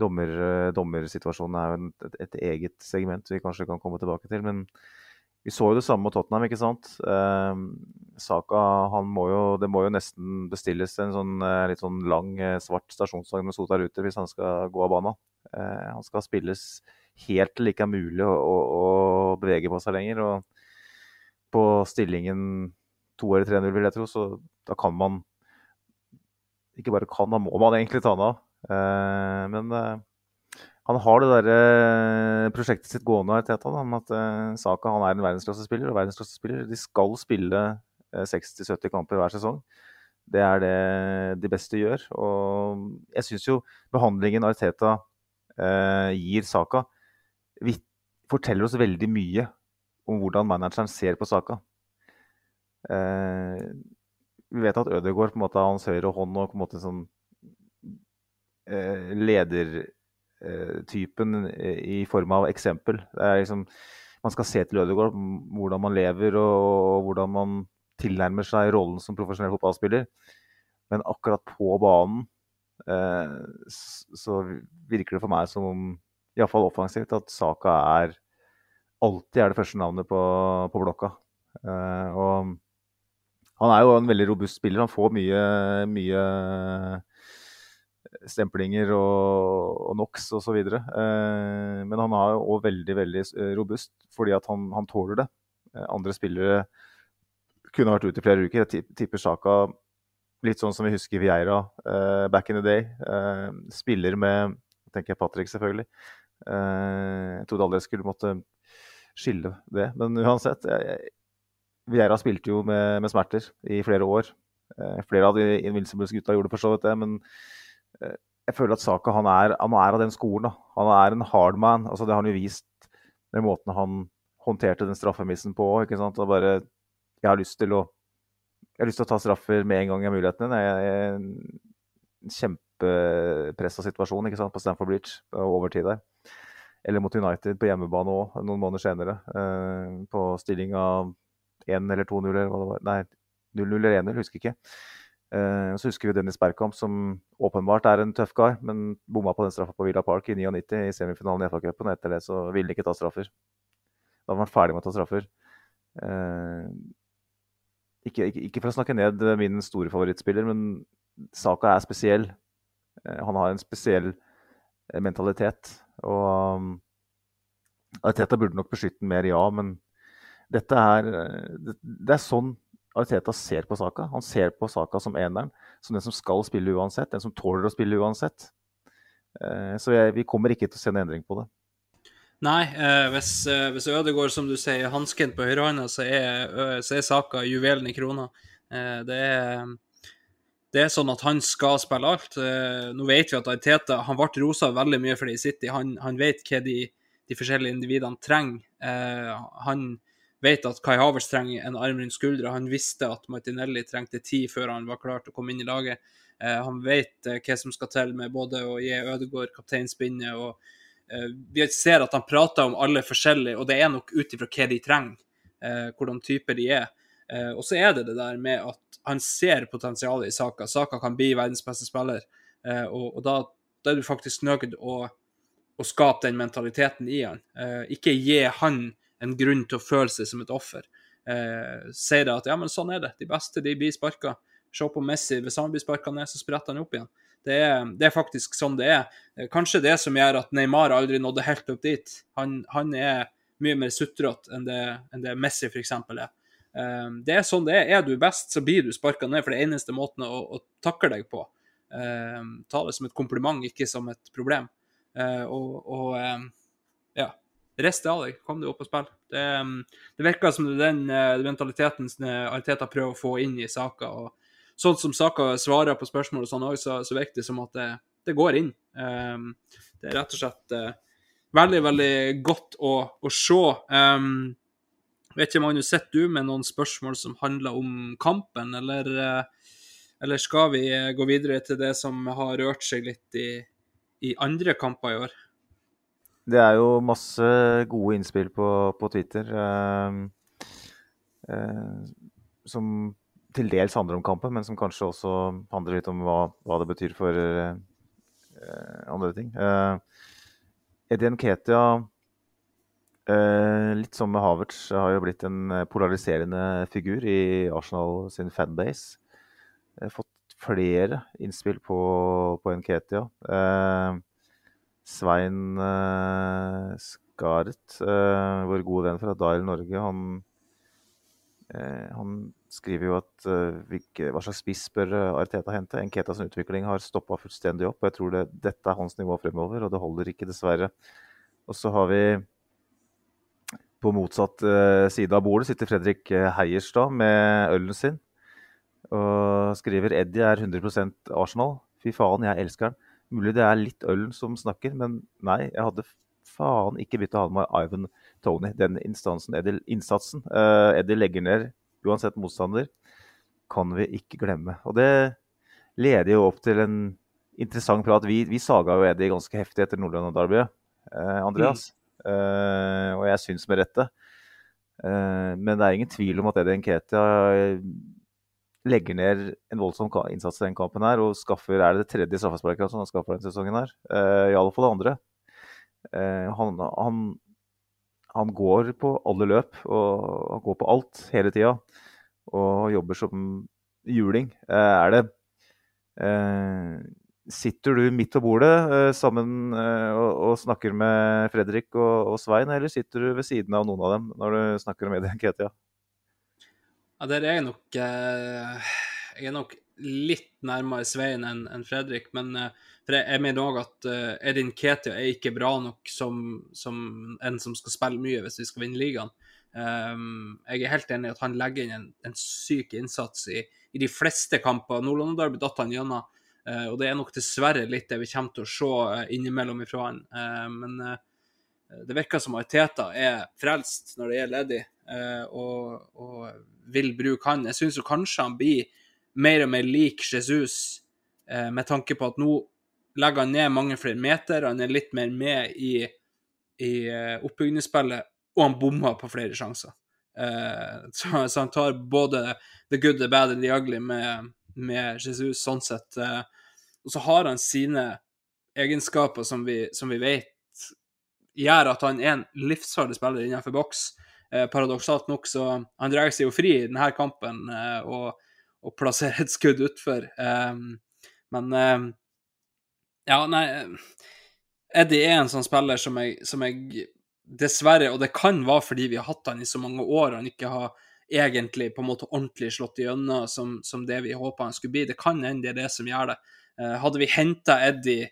Speaker 4: dommer, eh, dommersituasjonen er jo et, et, eget segment vi kanskje kan komme tilbake til. Men vi så jo det samme mot Tottenham, ikke sant. Eh, Saka, han må jo, det må jo nesten bestilles en sånn eh, litt sånn lang, svart stasjonsvogn med Sota Ruter hvis han skal gå av banen. han skal spilles helt til det ikke er mulig å, å, å bevege på seg lenger. og på stillingen 2 eller 3-0, vil jeg tro. Så da kan man Ikke bare kan, da må man egentlig ta den av. Eh, men eh, han har det der eh, prosjektet sitt gående Teta, om at Saka han er en verdensklassespiller. Og verdensklassespiller de skal spille 60-70 kamper hver sesong. Det er det de beste gjør. Og jeg syns jo behandlingen Arteta eh, gir Saka, vi, forteller oss veldig mye om hvordan manageren ser på saka. Eh, vi vet at Ødegaard på en måte er hans høyre hånd og på en måte sånn eh, ledertypen eh, i form av eksempel. Liksom, man skal se til Ødegaard hvordan man lever og hvordan man tilnærmer seg rollen som profesjonell fotballspiller. Men akkurat på banen eh, så virker det for meg som om, iallfall offensivt, at Saka er alltid er det første navnet på, på blokka. Eh, og han er jo en veldig robust spiller. Han får mye, mye stemplinger og, og NOx osv. Eh, men han er òg veldig, veldig eh, robust fordi at han, han tåler det. Uh, andre spillere kunne vært ute i flere uker. Jeg tipper Sjaka litt sånn som vi husker Vieira eh, back in the day. Eh, spiller med tenker jeg Patrick, selvfølgelig. Eh, jeg trodde aldri jeg skulle måtte skille det. Men uansett, Vieira spilte jo med, med, smerter i flere år. Eh, flere av de Invincibles-gutta gjorde for så vidt det, men eh, jeg føler at Saka han er, han er, av den skolen. Da. Han er en hardman. Altså, det har han jo vist med måten han håndterte den straffemissen på. ikke jeg har lyst til å jeg har lyst til å ta straffer med en gang jeg har muligheten. Jeg, en kjempepressa situasjon ikke sant? på Stamford Bridge overtid der eller mot United på hjemmebane òg, noen måneder senere. Eh, på stilling av 1 eller 2-0 eller hva det var. Nei, 0-0 eller 1-0, husker ikke. Uh, så husker vi Dennis Bergkamp, som åpenbart er en tøff kar, men bomma på den straffa på Villa Park i 99 i semifinalen i FA-cupen. Etter det så ville han ikke ta straffer. Da var han ferdig med å ta straffer. Uh, ikke, ikke, ikke, for å snakke ned min store favorittspiller, men saka er spesiell. Han har en spesiell mentalitet. Og um, Teta burde nok beskytte den mer, ja, men dette er, det, det er sånn Arteta ser på saka. Han ser på saka som eneren, som den som skal spille uansett, den som tåler å spille uansett. Eh, så vi kommer ikke til å se en endring på det.
Speaker 3: Nei, eh, hvis, eh, hvis Ødegaard, som du sier, hansken på høyrehånda, så, så, er saka juvelen i krona. Eh, det er det er sånn at han skal spille alt. Eh, nå vet vi at Ariteta, han ble rosa veldig mye for det i City. Han, han vet hva de, de, forskjellige individene trenger. Eh, han vet at Kai Havers trenger en arm rundt skuldra. Han visste at Martinelli trengte tid før han var klar til å komme inn i laget. Eh, han vet eh, hva som skal til med både å gi Ødegaard kapteinspinnet og eh, Vi ser at han prater om alle forskjellige, og det er nok ut ifra hva de trenger, hvordan typer de er. og så er det det der med at han ser potensialet i Saka. Saka kan bli verdens beste spiller. Og, da, da, er du faktisk nødt å, å skape den mentaliteten i han. Ikke gi han en grunn til å føle seg som et offer. Eh, sier det at ja, men sånn er det. De beste de blir sparka. Se på Messi. Hvis han blir sparka ned, så spretter han opp igjen. Det er, det er, faktisk sånn det er. Eh, kanskje det som gjør at Neymar aldri nådde helt opp dit. Han, han er mye mer sutrete enn enn det Messi f.eks. er. Um, det er sånn det er. Er du best, så blir du sparka ned, for det eneste måten å, å takle deg på. Um, ta det som et kompliment, ikke som et problem. Uh, og, og ja, Rest av deg, kom deg opp og spill. Det, det virker som er den uh, mentaliteten Arteta prøver å få inn i saka. og Sånn som saka svarer på spørsmål og sånn òg, så, så virker det som at det, det går inn. Um, det er rett og slett uh, veldig, veldig godt å, å se. Um, vet ikke, Magnus, sitter du med noen spørsmål som handler om kampen, eller, uh, eller skal vi gå videre til det som har rørt seg litt i, i andre kamper i år?
Speaker 4: Det er jo masse gode innspill på, på Twitter eh, eh, som til dels handler om kampen, men som kanskje også handler litt om hva, hva det betyr for eh, andre ting. Eh, Ketia, eh, litt som med Havertz, har jo blitt en polariserende figur i Arsenal sin fanbase. Jeg har fått flere innspill på, på Nketia. Eh, Svein uh, Skaret, uh, vår gode venn fra Dial Norge, han, uh, han skriver jo at hvilke, hva slags spiss bør Arteta hente. Enketas utvikling har stoppa fullstendig opp. og Jeg tror det, dette er hans nivå fremover, og det holder ikke, dessverre. Og så har vi på motsatt side av bordet sitter Fredrik Heierstad med ølen sin og skriver Eddie er 100% Arsenal. Fy faen, jeg elsker han. Mulig det er litt ølen som snakker, men nei, jeg hadde faen ikke begynt å ha med Ivan Tony. Den instansen, Eddie, innsatsen uh, Eddie legger ned uansett motstander, kan vi ikke glemme. Og det leder jo opp til en interessant prat. Vi, vi saga jo Eddie ganske heftig etter Nordland-derbyet, uh, Andreas. Mm. Uh, og jeg syns med rette. men det er ingen tvil om at Eddie Nketia legger ned en voldsom innsats i den kampen her og skaffer Er det det tredje straffesparket han skaffer denne sesongen her? Uh, I alle fall det andre. Uh, han, han, han, går på alle løp og han går på alt hele tida. Og jobber som juling. Uh, er det Sitter du midt på bordet sammen og, og, snakker med Fredrik og, og, Svein, eller sitter du ved siden av noen av dem når du snakker om Eddie Nketia?
Speaker 3: Ja, der er jeg nok eh, Jeg er nok litt nærmere Svein enn en Fredrik. Men eh, for jeg, jeg mener òg at eh, Edin Ketia er ikke bra nok som, som, en som skal spille mye hvis vi skal vinne ligaen. Um, jeg er helt enig i at han legger inn en, en syk innsats i, i, de fleste kamper. Nordland-Derby datt han gjennom, uh, og det er nok dessverre litt det vi kommer til å se uh, innimellom ifra han. Uh, men det virker som Teta er frelst når det gjelder Eddie. Eh, og, og, vil bruke han. Jeg syns kanskje han blir mer og mer lik Jesus, eh, med tanke på at nå legger han ned mange flere meter, han er litt mer med i, i eh, oppbygningsspillet, og han bommer på flere sjanser. Så, han tar både the good, the bad and the ugly med, med Jesus, sånn sett. Og så har han sine egenskaper som vi, som vi vet gjør at han er en livsfarlig spiller innenfor boks. Eh, paradoksalt nok, så han drar seg jo fri i denne kampen eh, og, og, plasserer et skudd utfor. Eh, men eh, Ja, nei Eddie er en sånn spiller som jeg, som jeg, dessverre, og det kan være fordi vi har hatt han i så mange år, og han ikke har egentlig på en måte ordentlig slått igjennom som, som det vi håpa han skulle bli. Det kan hende det er det som gjør det. Eh, hadde vi henta Eddie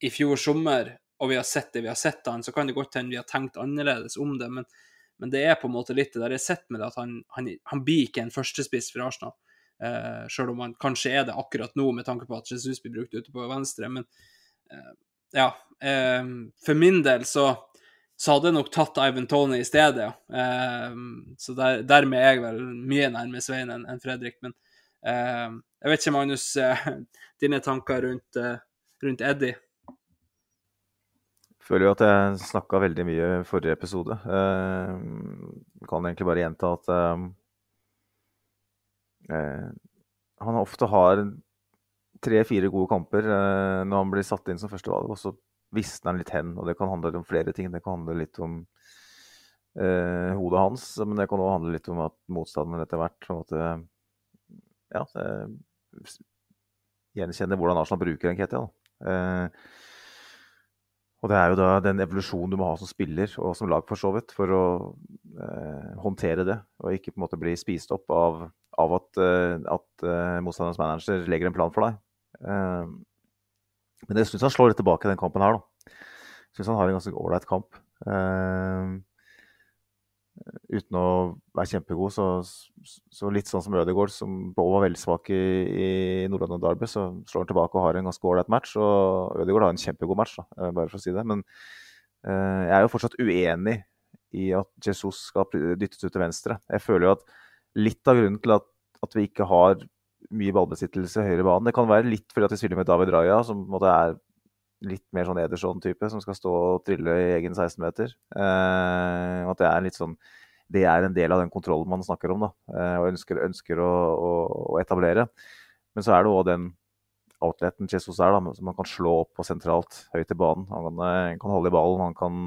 Speaker 3: i fjor sommer, og vi har sett det vi har sett han, så kan det godt hende vi har tenkt annerledes om det. men men det er på en måte litt det der jeg sett med det, at han, han, han blir ikke en førstespiss for Arsenal. Eh, selv om han kanskje er det akkurat nå, med tanke på at Jesus blir brukt ute på venstre. Men eh, ja. eh, for min del så, så, hadde jeg nok tatt Ivan Tony i stedet, ja. så der, dermed er jeg vel mye nærmere Svein enn en Fredrik. Men jeg vet ikke, Magnus, *laughs* dine tanker rundt, rundt Eddie?
Speaker 4: Føler jo at jeg snakka veldig mye i forrige episode. Eh, kan egentlig bare gjenta at eh, eh han ofte har tre-fire gode kamper når han blir satt inn som førstevalg, og så visner han litt hen. Og det kan handle om flere ting. Det kan handle litt om hodet hans, men det kan òg handle litt om at motstanderen etter hvert på en måte Ja, gjenkjenner hvordan Arsenal bruker Nketia. Eh, Og det er jo da den evolusjonen du må ha som spiller og som lag, for så vidt, for å eh, håndtere det. Og ikke på en måte bli spist opp av, av at, eh, at eh, motstanderens manager legger en plan for deg. Eh, men jeg syns han slår litt tilbake i den kampen her, da. Syns han har en ganske ålreit kamp. Eh, uten å være kjempegod, så, så litt sånn som Ødegaard, som både var veldig svak i, i Nordland og Derby, så slår han tilbake og har en ganske ålreit match. Og Ødegaard har en kjempegod match, da, eh, bare for å si det. Men eh, jeg er jo fortsatt uenig i at Jesus skal dyttes ut til venstre. Jeg føler jo at litt av grunnen til at, at vi ikke har mye ballbesittelse høyre banen, det kan være litt fordi at vi spiller med David Raja, som på en måte er litt mer sånn Ederson-type, som skal stå og trille i egen 16-meter. Eh, at det er litt sånn det er en del av den kontrollen man snakker om da, eh, og ønsker, ønsker å, å, å, etablere. Men så er det òg den outleten Jesus er, da, som man kan slå opp på sentralt, høyt i banen. Han kan, eh, kan, holde i ballen, han kan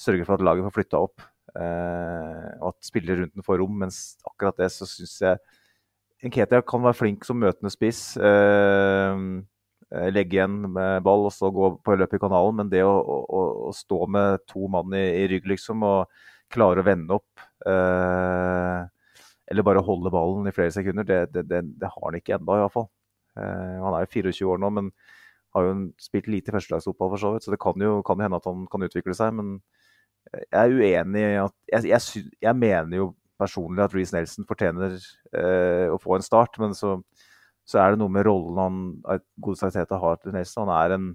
Speaker 4: sørge for at laget får flytta opp. Eh, og at spillere rundt den får rom. Mens akkurat det så syns jeg Nketia kan være flink som møtende spiss. Eh, legge igjen med ball og så gå på løp i kanalen. Men det å, å, å stå med to mann i, i, rygg, liksom, og klare å vende opp eh, Eller bare holde ballen i flere sekunder, det, det, det, det har han ikke ennå, iallfall. Eh, han er jo 24 år nå, men har jo spilt lite førstelagsfotball, for så vidt. Så det kan jo kan hende at han kan utvikle seg. Men jeg er uenig i at jeg, jeg, jeg, mener jo personlig at Reece Nelson fortjener eh, å få en start, men så så er det noe med rollen han Godestad Teta har til Nelson. Han er, en,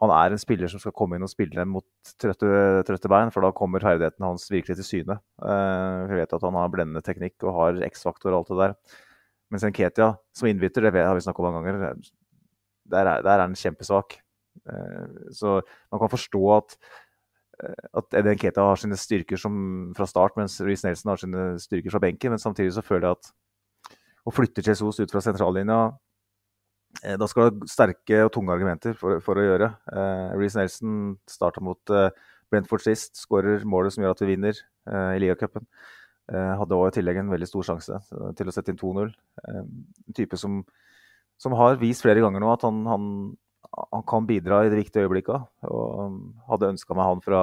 Speaker 4: han er en spiller som skal komme inn og spille mot trøtte, trøtte bein, for da kommer ferdigheten hans virkelig til syne. Uh, vi vet at han har blendende teknikk og har X-faktor og alt det der. Mens Nketia, som innbytter, det har vi snakket om mange ganger, der er, der er han kjempesvak. Uh, så man kan forstå at eh, at Eddie Nketa har sine styrker som, fra start, mens Reece Nelson har sine styrker fra benken. Men samtidig så føler jeg at og flytter Jesus ut fra sentrallinja, eh, da skal det sterke og tunge argumenter for, for å gjøre. Eh, Reece Nelson starta mot eh, Brentford sist, skårer målet som gjør at vi vinner eh, i ligacupen. Eh, hadde også i tillegg en veldig stor sjanse til å sette inn 2-0. Eh, en type som, som, har vist flere ganger nå at han, han, han kan bidra i de viktige øyeblikkene. Og um, hadde ønska meg han fra,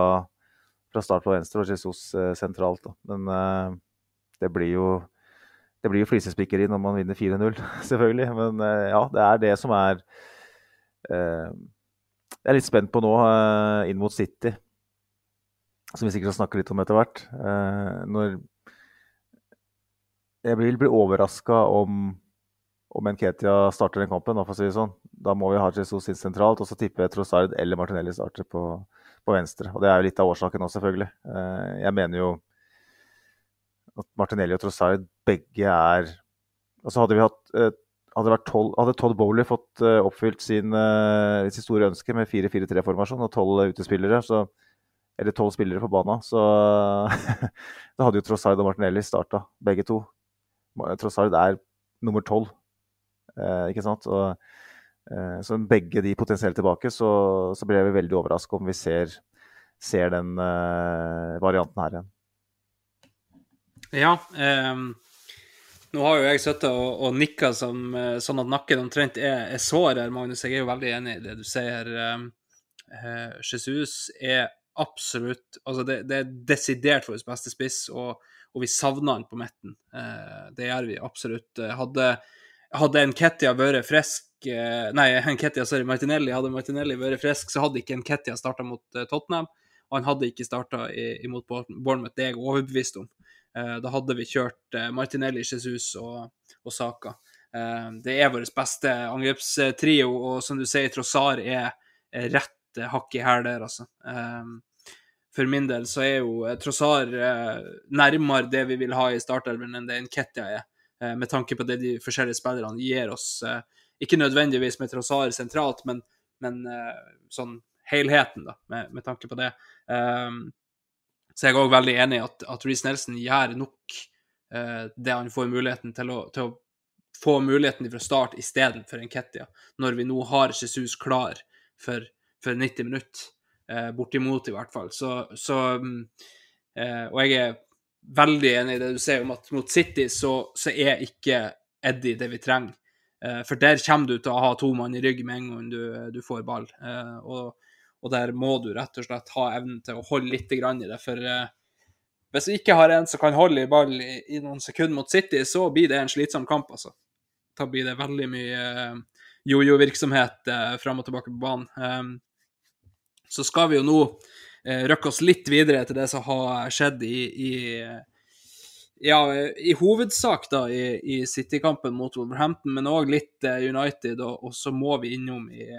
Speaker 4: fra, start på venstre og Jesus eh, sentralt. Da. Men det blir jo det blir jo flisespikkeri når man vinner 4-0, *laughs* selvfølgelig. Men uh, ja, det er det som er eh, Jeg er litt spent på nå, eh, inn mot City, som vi sikkert skal snakke litt om etter hvert. når Jeg vil bli overraska om, om Nketia starter den kampen, for å si det sånn. Da må vi ha Jesus inn sentralt, og så tipper jeg Trossard eller Martinelli starter på, på venstre. Og det er jo litt av årsaken òg, selvfølgelig. jeg mener jo at Martinelli og Trossard begge er Altså hadde vi hatt eh, hadde, tolv, hadde, Todd Bowley fått uh, oppfylt sin, uh, store ønske med 4-4-3-formasjon og tolv utespillere, så, eller tolv spillere på banen, så *laughs* da hadde jo Trossard og Martinelli starta, begge to. Trossard er nummer tolv, uh, ikke sant? Og, så begge de potensielt tilbake, så, så blir jeg veldig overraska om vi ser, ser den varianten her igjen.
Speaker 3: Ja. Um, nå har jo jeg sittet og, og nikka eh, sånn at nakken omtrent er, er sår her, Magnus. Jeg er jo veldig enig i det du sier. Um, uh, Jesus er absolutt Altså, det, det er desidert vår beste spiss, og, og, vi savner han på midten. Uh, det gjør vi absolutt. Hadde, hadde Nketia vært frisk Nei, Nketia, sorry, Martinelli. Hadde Martinelli vært frisk, så hadde ikke Nketia starta mot Tottenham. Og han hadde ikke starta imot Bournemouth, det er jeg overbevist om. Eh, da hadde vi kjørt eh, Martinelli, Jesus og, og Saka. Eh, det er vår beste angrepstrio, og som du sier, Trossar er rett hakk i hæl der, altså. For min del så er jo Trossar nærmere det vi vil ha i startelven enn det Nketia er, med tanke på det de forskjellige spillerne gir oss. Ikke nødvendigvis med Trossar sentralt, men, men sånn helheten, da, med, med tanke på det. Um, så jeg er òg veldig enig i at, at Reece Nelson gjør nok eh, det han får muligheten til å, til å få muligheten fra start istedenfor Nketia, når vi nå har Jesus klar for, for 90 minutter. Eh, bortimot, i hvert fall. Så, så eh, Og jeg er veldig enig i det du sier om at mot City så, så er ikke Eddie det vi trenger. Eh, for der kommer du til å ha to mann i rygg med en gang du, du får ball. Eh, og og der må du rett og slett ha evnen til å holde litt i det. For eh, hvis du ikke har en som kan holde i ball i, noen sekunder mot City, så blir det en slitsom kamp, altså. Da blir det veldig mye eh, jojo-virksomhet eh, fram og tilbake på banen. Um, så skal vi jo nå eh, røkke oss litt videre til det som har skjedd i, i ja, i hovedsak da i, i City-kampen mot Wolverhampton, men òg litt eh, United, og, og, så må vi innom i,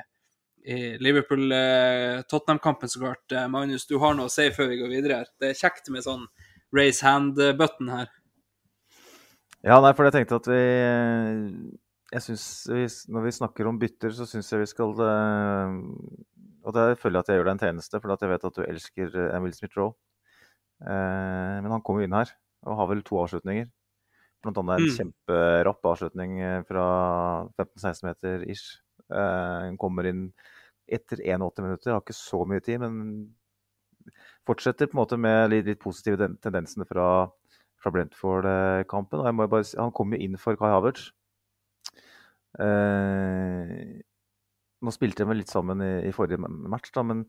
Speaker 3: i Liverpool-Tottenham-kampen, så klart. Eh, Magnus, du har noe å si før vi går videre her. Det er kjekt med sånn raise hand-button her.
Speaker 4: Ja, nei, for jeg tenkte at vi Jeg syns Når vi snakker om bytter, så syns jeg vi skal eh, Og det føler jeg at jeg gjør deg en tjeneste, for jeg vet at du elsker Emil Smith-Roe. Men han kommer inn her og har vel to avslutninger. Blant annet en mm. kjemperapp avslutning eh, fra 15-16 meter ish. Uh, kommer inn etter 81 minutter, har ikke så mye tid, men fortsetter på en måte med litt, litt positive tendensene fra, fra Brentford-kampen. Han kom jo inn for Kai Havertz. Uh, nå spilte de litt sammen i, i forrige match, da, men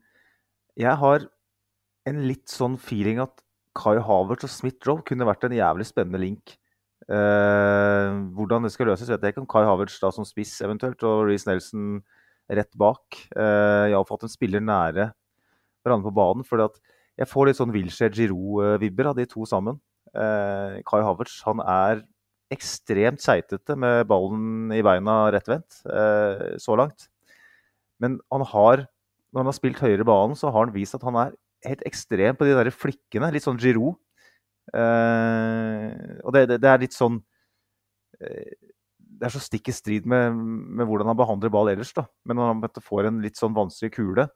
Speaker 4: jeg har en litt sånn feeling at Kai Havertz og Smith Rowe kunne vært en jævlig spennende link. Eh, hvordan det skal løses, vet jeg ikke. Om Kai Havertz da som spiss eventuelt, og Reece Nelson rett bak. Eh, jeg fått en spiller nære hverandre på banen. for jeg får litt sånn Wilshere Giroud-vibber av de to sammen. Eh, Kai Havertz han er ekstremt seitete med ballen i beina rettvendt så langt. Men han har, når han har spilt høyere banen, så har han vist at han er helt ekstrem på de der flikkene. Litt sånn Giroud. Eh, og det, det, det, er litt sånn eh, Det er så stikk i strid med, med, hvordan han behandler ball ellers. da. Men når han får en litt sånn vanskelig kule,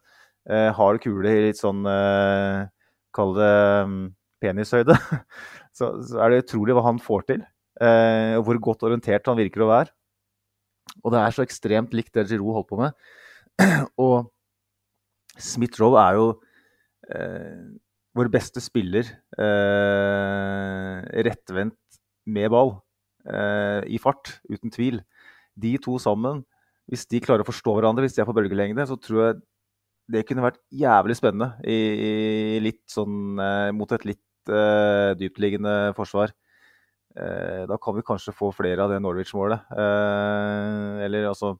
Speaker 4: eh, hard kule i litt sånn Kall det um, penishøyde, *laughs* så, så, er det utrolig hva han får til. Og hvor godt orientert han virker å være. Og det er så ekstremt likt det Giroud holdt på med. *clears throat* og Smith Roe er jo Eh, vår beste spiller eh, rettvendt med ball eh, i fart, uten tvil. De to sammen, hvis de klarer å forstå hverandre, hvis de er på bølgelengde, så tror jeg det kunne vært jævlig spennende i, i litt sånn, mot et litt uh, dyptliggende forsvar. Uh, da kan vi kanskje få flere av det Norwich-målet. Uh, eller altså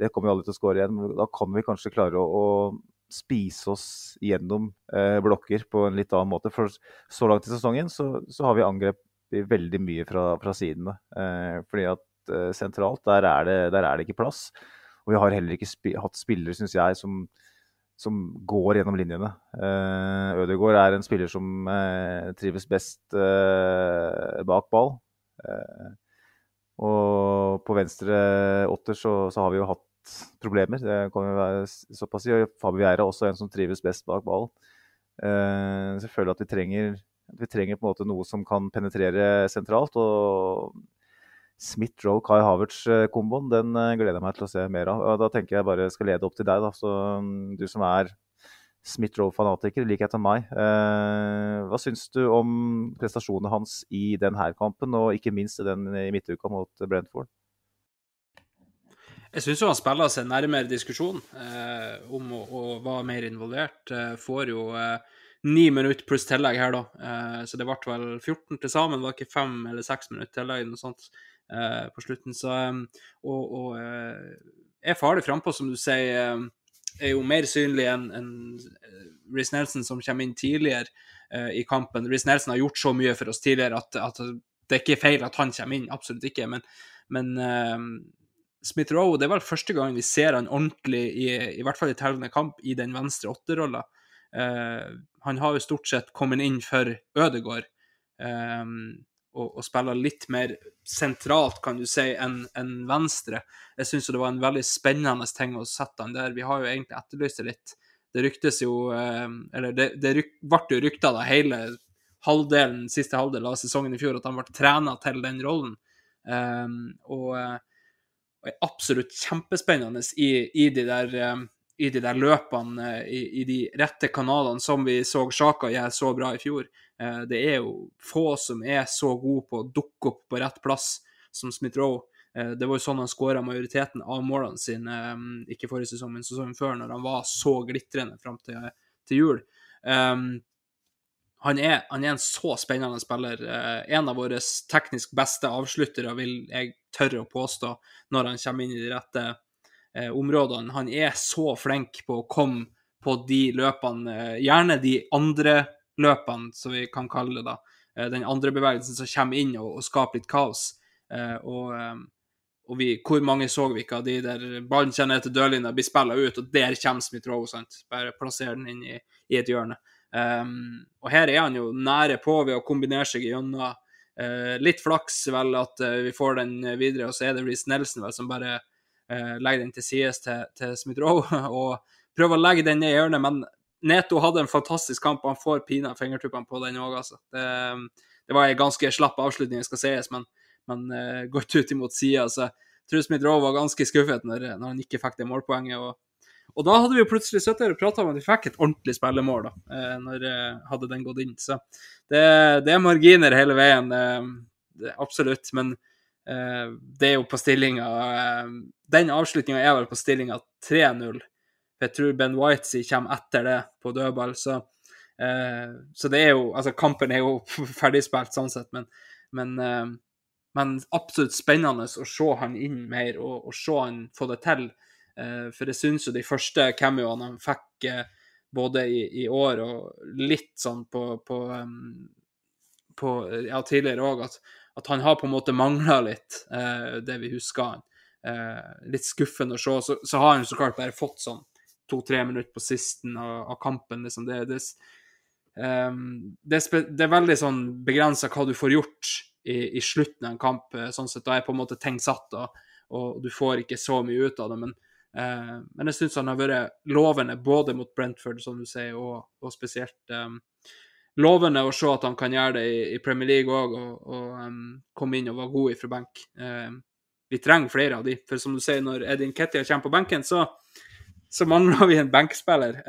Speaker 4: Det kommer jo alle til å skåre igjen, men da kan vi kanskje klare å, å spise oss gjennom eh, blokker på en litt annen måte. For så langt i sesongen så, så har vi angrepet veldig mye fra, fra sidene. Eh, fordi at eh, sentralt, der er, det, der er, det, ikke plass. Og vi har heller ikke sp hatt spillere, syns jeg, som, som, går gjennom linjene. Eh, Ødegaard er en spiller som eh, trives best eh, bak ball. og på venstre åtter så, så har vi jo hatt problemer. Det kan vi være såpass Og Fabio Vieira også en som trives best bak ball. Uh, så jeg føler at vi trenger, vi trenger på en måte noe som kan penetrere sentralt. og Smith-Roe, Kai Havertz-komboen den uh, gleder jeg meg til å se mer av. Og da tenker jeg bare skal lede opp til deg, da. Så um, du som er Smith-Roe-fanatiker, i likhet med meg. Uh, hva syns du om prestasjonene hans i denne kampen, og ikke minst i den i midtuka mot Brentford?
Speaker 3: Jeg syns han spiller seg nærmere diskusjon eh, om å, å, være mer involvert. Eh, får jo eh, ni minutter pluss tillegg her, da. Eh, så det ble vel 14 til sammen. Det var ikke fem eller seks minutter tillegg noe sånt eh, på slutten. Så, og, og er farlig frampå, som du sier. er jo mer synlig enn en Riz Nelson, som kommer inn tidligere i kampen. Riz Nelson har gjort så mye for oss tidligere at, at det er ikke feil at han kommer inn, absolutt ikke. Men, men Smith-Roe det er vel første gang vi ser han ordentlig, i, i hvert fall i tellende kamp, i den venstre åtterolla. Uh, han har jo stort sett kommet inn for Ødegård um, og, og spiller litt mer sentralt, kan du si, enn en venstre. Jeg syns det var en veldig spennende ting å sette han der. Vi har jo egentlig etterlyst det litt. Det ryktes jo uh, Eller det, det ryk, ble jo rykta da hele halvdelen, siste halvdel av sesongen i fjor at han ble trena til den rollen. Um, og og er absolutt kjempespennende i, i, de, der, eh, i de der løpene, eh, i, i, de rette kanalene, som vi så Sjaka gjøre så bra i fjor. Eh, det er jo få som er så gode på å dukke opp på rett plass som Smith-Roe. Eh, det var jo sånn han skåra majoriteten av målene sine, ikke forrige sesong, men sesongen før, når han var så glitrende fram til, til jul. Han er, han er, en så spennende spiller. Eh, en av våre teknisk beste avsluttere, vil jeg tørre å påstå, når han kommer inn i de rette eh, områdene. Han er så flink på å komme på de løpene, eh, gjerne de andre løpene, som vi kan kalle det. da. Den andre bevegelsen som kommer inn og, og skaper litt kaos. Og, og vi, hvor mange så vi ikke av de der ballen kommer til dørlinja, blir spilla ut, og der kommer Smith-Roe. Bare plasserer den inn i, i et hjørne. Um, og her er han jo nære på ved å kombinere seg gjennom uh, litt flaks, vel, at uh, vi får den videre, og så er det Reece Nelson vel, som bare uh, legger den til sides til, til Smith-Roe *laughs* og prøver å legge den ned i hjørnet. Men Neto hadde en fantastisk kamp, og han får pinadø fingertuppene på den òg, altså. Det, det, var en ganske slapp avslutning, skal sies, men, men godt ut imot sida. Så jeg tror Smith-Roe var ganske skuffet når, når, han ikke fikk det målpoenget. og og da hadde vi jo plutselig sittet og prata om at vi fikk et ordentlig spillemål, da, eh, når eh, hadde den gått inn. Så det, det er marginer hele veien, eh, absolutt. Men det er jo på stillinga Den avslutninga er vel på stillinga 3-0. Jeg tror Ben Whitesey kommer etter det på dødball, så, så det er jo Altså, kampen er jo *laughs* ferdigspilt sånn sett, men, men, men absolutt spennende å se han inn mer og, og se han få det til. Eh, for jeg syns jo de første cameoene han fikk eh, både i, i, år og litt sånn på, på, på ja, tidligere òg, at, at, han har på en måte mangla litt, eh, det vi husker han. litt skuffende å se. Så, så, har han så klart bare fått sånn to-tre minutter på sisten av, av kampen. Liksom. Det, det, um, det, det, er veldig sånn begrensa hva du får gjort i, i, slutten av en kamp. sånn sett, Da er på en måte ting satt, og, og du får ikke så mye ut av det. men Eh, men jeg syns han har vært lovende både mot Brentford, som du sier, og, og spesielt um, lovende å se at han kan gjøre det i, i Premier League òg, og, og um, komme inn og være god ifra benk. Eh, vi trenger flere av de, for som du sier, når Edin Kettia kommer på benken, så, så mangler vi en benkspiller.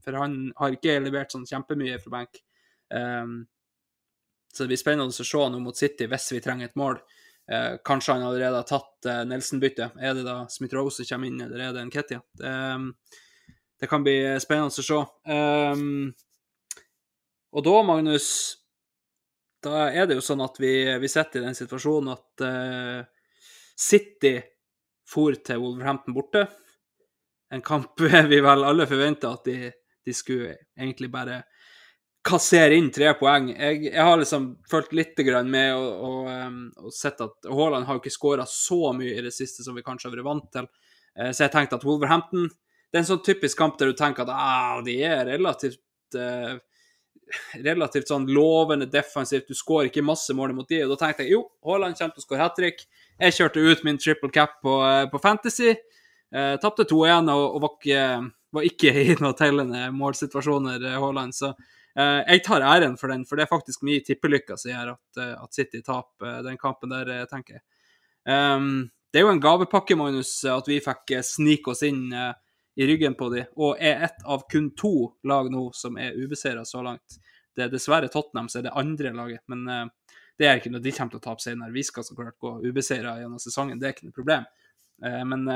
Speaker 3: for han har ikke levert sånn kjempemye fra benk. så det blir spennende å se nå mot City hvis vi trenger et mål. Eh, kanskje han allerede har tatt eh, Nelson-byttet. Er det da Smith-Rose som kommer inn, eller er det en Ketty? Det, um, det, kan bli spennende å se. Um, og da, Magnus, da er det jo sånn at vi, vi sitter i den situasjonen at uh, City for til Wolverhampton borte. En kamp *laughs* vi vel alle forventa at de, de, skulle egentlig bare kassere inn tre poeng. Jeg, jeg har liksom fulgt litt med og, og, og, sett at Haaland har jo ikke skåra så mye i det siste som vi kanskje har vært vant til. Uh, så jeg tenkte at Wolverhampton det er en sånn typisk kamp der du tenker at de er relativt uh, relativt sånn lovende defensivt. Du skårer ikke masse mål mot de, og da tenkte jeg jo, Haaland kommer til å skåre hat trick. Jeg kjørte ut min triple cap på, uh, på Fantasy. Uh, Tapte 2-1 og, og var, ikke, var, ikke, i noen tellende målsituasjoner, Haaland. Så Eh, jeg tar æren for den, for det er faktisk mye tippelykker som gjør at, eh, at, City taper eh, den kampen der, tenker jeg. Um, det er jo en gavepakke, Magnus, at vi fikk snike oss inn i ryggen på de, og er ett av kun to lag nå som er ubeseira så langt. Det er dessverre Tottenham som er det andre laget, men uh, det er ikke noe de kommer til å tape senere. Vi skal så klart gå ubeseira gjennom sesongen, det er ikke noe problem. Uh, men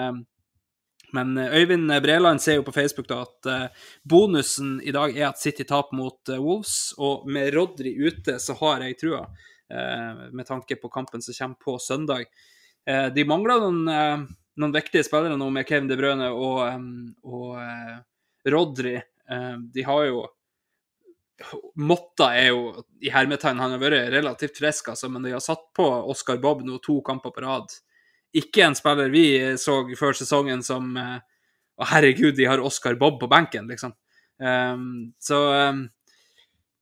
Speaker 3: men eh, Øyvind Breland ser jo på Facebook da at uh, bonusen i dag er at City taper mot uh, Wolves, og med Rodri ute så har jeg trua, med tanke på kampen som kommer på søndag. de mangler noen, noen, viktige spillere nå med Kevin De Brøne og, og Rodri. de har jo Motta er jo i hermetegn, han har vært relativt frisk, altså, men de har satt på Oscar Bob nå to kamper på rad ikke en spiller vi så før sesongen som Å, Å, herregud, de har Oscar Bob på benken, liksom. Um, så um,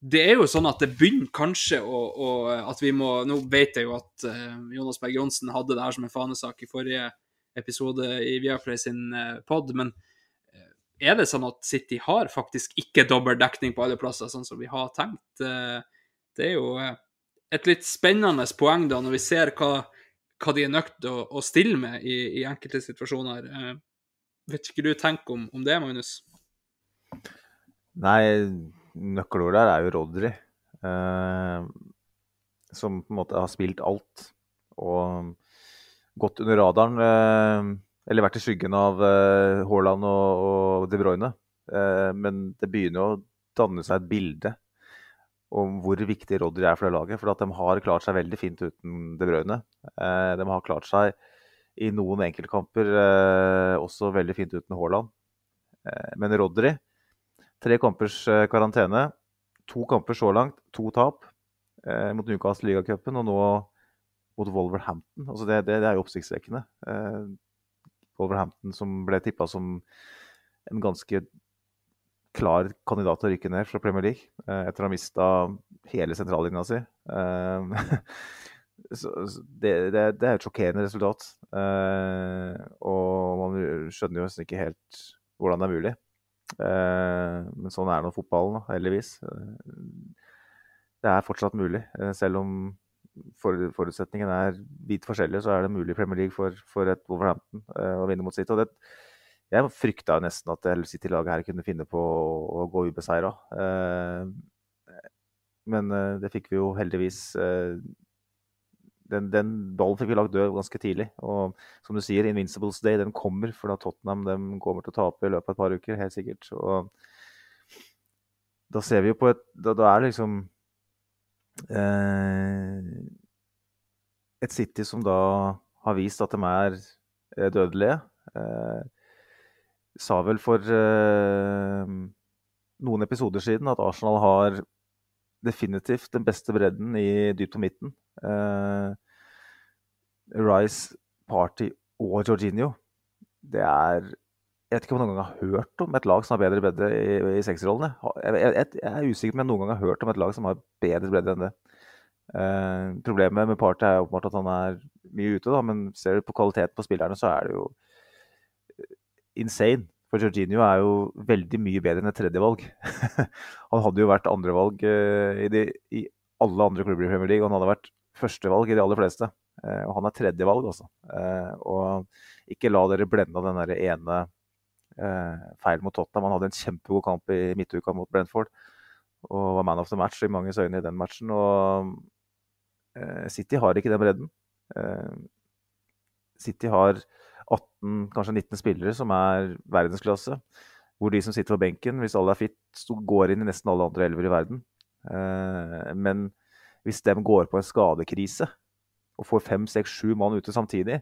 Speaker 3: det er jo sånn at det begynner kanskje å, å, At vi må Nå vet jeg jo at uh, Jonas Berg Johnsen hadde det her som en fanesak i forrige episode i Viaplay sin uh, pod, men er det sånn at City har faktisk ikke dobbel dekning på alle plasser, sånn som vi har tenkt? det er jo et litt spennende poeng da, når vi ser hva hva de er nødt til å, å, stille med i, i enkelte situasjoner. Eh, vet ikke du tenker om, om det, Magnus?
Speaker 4: Nei, nøkkelordet der er jo Rodri. Eh, som på en måte har spilt alt. Og gått under radaren. Eh, eller vært i skyggen av eh, Haaland og, og De Bruyne. Eh, men det begynner å danne seg et bilde om hvor viktig Rodry er for det laget. For at de har klart seg veldig fint uten De Bruyne. Eh, de har klart seg i noen enkeltkamper eh, også veldig fint uten Haaland. Eh, men Rodry, tre kampers karantene. To kamper så langt, to tap mot Newcastle ligacupen og nå mot Wolverhampton. Altså det, det, det er jo oppsiktsvekkende. Wolverhampton som ble tippa som en ganske klar kandidat til å rykke ned fra Premier League eh, etter å ha mista hele sentrallinja si. Eh, *laughs* det, det, det, er et sjokkerende resultat. Eh, og man skjønner jo nesten ikke helt hvordan det er mulig. Eh, men sånn er nå fotballen, heldigvis. Det er fortsatt mulig, eh, selv om forutsetningen er vidt forskjellig, så er det mulig i Premier League for, for et Wolverhampton eh, å vinne mot sitt. og det jeg frykta nesten at City-laget her kunne finne på å gå ubeseira. Eh, men eh, det fikk vi jo heldigvis eh, den, den, ballen fikk vi lagt død ganske tidlig. Og som du sier, Invincibles Day den kommer, for da Tottenham de kommer til å tape i løpet av et par uker. helt sikkert. Og da ser vi jo på et Da, da er det liksom eh, Et City som da har vist at de er dødelige. Eh, sa vel for eh, noen episoder siden at Arsenal har definitivt den beste bredden i dypt og midten. Eh, Rice, Party og Jorginho. Det er Jeg vet ikke om jeg noen gang har hørt om et lag som har bedre bredde i, i seksrollene. Jeg, jeg, jeg, er usikker på om jeg noen gang har hørt om et lag som har bedre bredde enn det. Eh, problemet med Party er åpenbart at han er mye ute, da, men ser du på kvaliteten på spillerne, så er det jo insane. For Jorginho er jo veldig mye bedre enn et tredjevalg. *laughs* han hadde jo vært andrevalg uh, i, i alle andre klubber i Premier League, og han hadde vært førstevalg i de aller fleste. Uh, og han er tredjevalg, altså. Uh, og ikke la dere blende av den der ene feil mot Tottenham. Han hadde en kjempegod kamp i midtuka mot Brentford og var man of the match i manges øyne i den matchen. Og City har ikke den bredden. City har 18, kanskje 19 spillere som er verdensklasse. Hvor de som sitter på benken, hvis alle er fit, går inn i nesten alle andre elver i verden. Eh, men hvis de går på en skadekrise og får fem, seks, sju mann ute samtidig,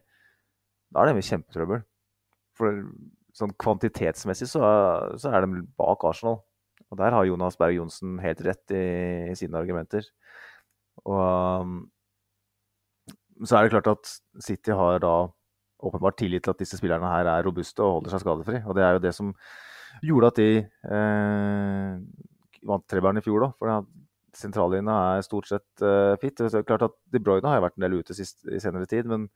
Speaker 4: da er de i kjempetrøbbel. For sånn kvantitetsmessig så er, så er de bak Arsenal. Og der har Jonas Berg Johnsen helt rett i, i sine argumenter. Og um, så er det klart at City har da åpenbart tillit til at disse spillerne her er robuste og holder seg skadefri. Og det er jo det som gjorde at de eh, vant trebæren i fjor, da. For sentrallinja er stort sett eh, fit. Det er klart at De Bruyne har jo vært en del ute sist, i senere tid, men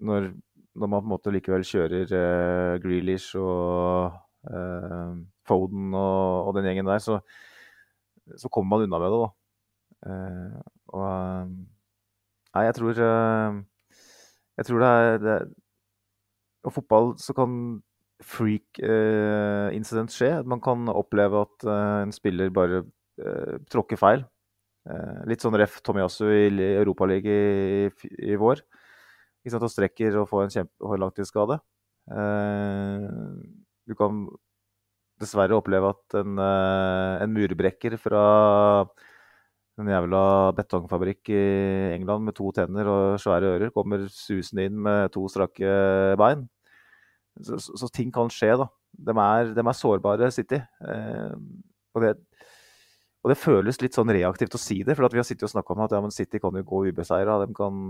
Speaker 4: når, når, man på en måte likevel kjører eh, Grealish og eh, Foden og, og, den gjengen der, så, så, kommer man unna med det, da. Eh, og eh, Nei, jeg tror eh, jeg tror det er, det er Og fotball så kan freak-incident eh, skje. Man kan oppleve at eh, en spiller bare eh, tråkker feil. Eh, litt sånn ref Tomiyasu i Europaligaen i, i, vår. Ikke sant, og strekker og får en kjempe langtidsskade. Eh, du kan dessverre oppleve at en, eh, en murbrekker fra en jævla betongfabrikk i England med to tenner og svære ører kommer susende inn med to strakke bein. Så, så, så ting kan skje, da. De er, de er sårbare, City. Eh, og, det, og, det, føles litt sånn reaktivt å si det, for vi har sittet og snakka om at ja, City kan jo gå ubeseira. De kan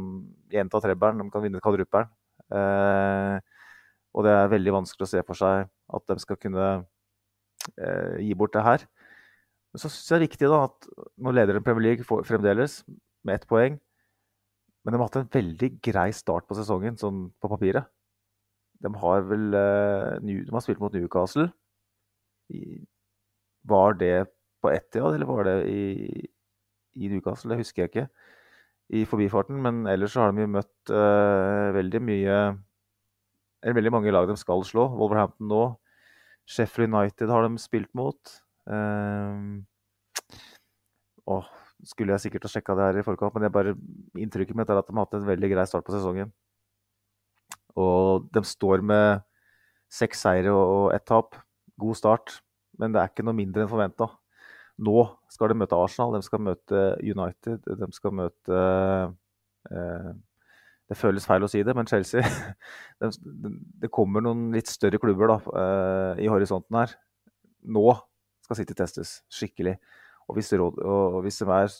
Speaker 4: gjenta trebberen, de kan vinne kvadruppelen. Eh, og det er veldig vanskelig å se for seg at de skal kunne eh, gi bort det her. Men så syns jeg det er viktig da, at nå leder de Premier League fremdeles med ett poeng. Men de har hatt en veldig grei start på sesongen, sånn på papiret. De har vel eh, De har spilt mot Newcastle. Var det på Etiad, eller var det i, i, Newcastle? Det husker jeg ikke i forbifarten. Men ellers så har de jo møtt uh, veldig mye Eller veldig mange lag de skal slå. Wolverhampton nå. Sheffield United har de spilt mot. Uh, å, skulle jeg sikkert ha sjekka det her i forkant, men jeg bare, inntrykket mitt er at de har hatt en veldig grei start på sesongen. Og de står med seks seire og ett tap. God start, men det er ikke noe mindre enn forventa. Nå skal de møte Arsenal, de skal møte United, de skal møte eh, Det føles feil å si det, men Chelsea *laughs* de, de, Det kommer noen litt større klubber da, eh, i horisonten her. Nå skal City testes skikkelig. Og hvis, råd, og hvis de er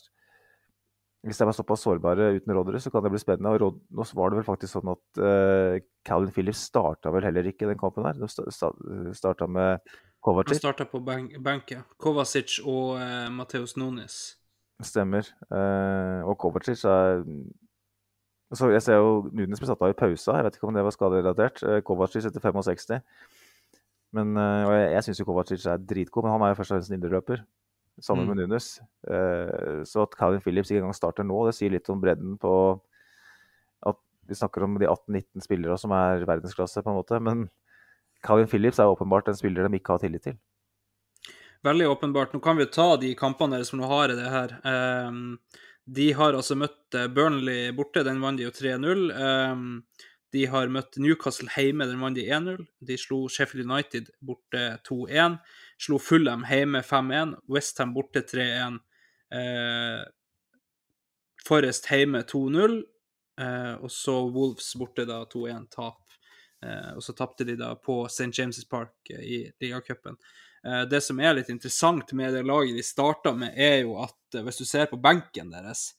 Speaker 4: hvis de er såpass sårbare uten rådere, så kan det bli spennende. Og råd, nå var det vel faktisk sånn at uh, Calvin Phillips starta vel heller ikke den kampen her. De sta, starta med Kovacic.
Speaker 3: De starta på benken. Kovacic og uh, Mateus Nunes.
Speaker 4: Stemmer. Uh, og Kovacic er så Jeg ser jo Nunes ble satt av i pausa. Jeg vet ikke om det var skaderelatert. Kovacic etter 65. Men, uh, og jeg, jeg syns jo Kovacic er dritgod, men han er jo først og fremst en indreløper. Sammen
Speaker 3: Mm.
Speaker 4: med Nunes. Uh, så at Calvin Phillips ikke engang starter nå, det sier litt om bredden på at Vi snakker om de 18-19 spillere som er verdensklasse, på en måte. Men Calvin Phillips er åpenbart en spiller de ikke har tillit til.
Speaker 3: Veldig åpenbart. Nå kan vi jo ta de kampene deres, som nå har i det her. Ehm, de har altså møtt eh, Burnley borte, den vant de jo 3-0. De har møtt Newcastle hjemme, den vant de 1-0. De slo Sheffield United borte 2-1. Slo Fulham hjemme 5-1. Westham borte 3-1. Eh, Forest hjemme 2-0. Eh, og så Wolves borte da 2-1-tap. Eh, og så tapte de da på St. James' Park eh, i ligacupen. Eh, det som er litt interessant med det laget de starta med, er jo at eh, hvis du ser på benken deres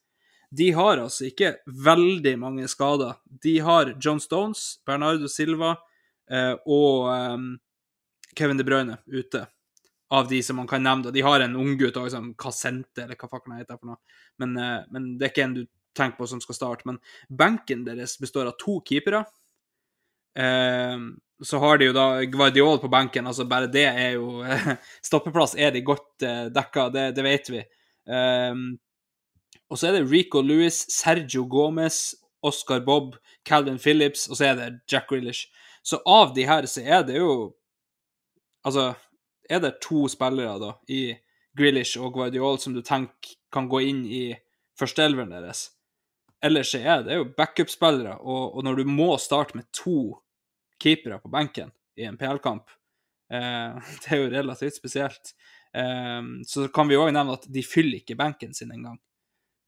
Speaker 3: De har altså ikke veldig mange skader. De har John Stones, Bernardo Silva eh, og eh, Kevin De Bruyne ute. Av de som man kan nevne. De har en unggutt òg, som Casente, eller hva fakken heter for noe. Men, eh, men det er ikke en du tenker på som skal starte. Men benken deres består av to keepere. Eh, så har de jo da Guardiol på benken, altså bare det er jo *laughs* Stoppeplass er de godt eh, dekka, det, det vet vi. Eh, og så er det Rico Lewis, Sergio Gomez, Oscar Bob, Calvin Phillips, og så er det Jack Grealish. Så av de her så er det jo Altså, er det to spillere da i Grealish og Guardiol som du tenker kan gå inn i førsteelveren deres? Ellers så er det jo backup-spillere, og, og når du må starte med to keepere på benken i en PL-kamp, eh, *laughs* det er jo relativt spesielt. Eh, så kan vi òg nevne at de fyller ikke benken sin engang.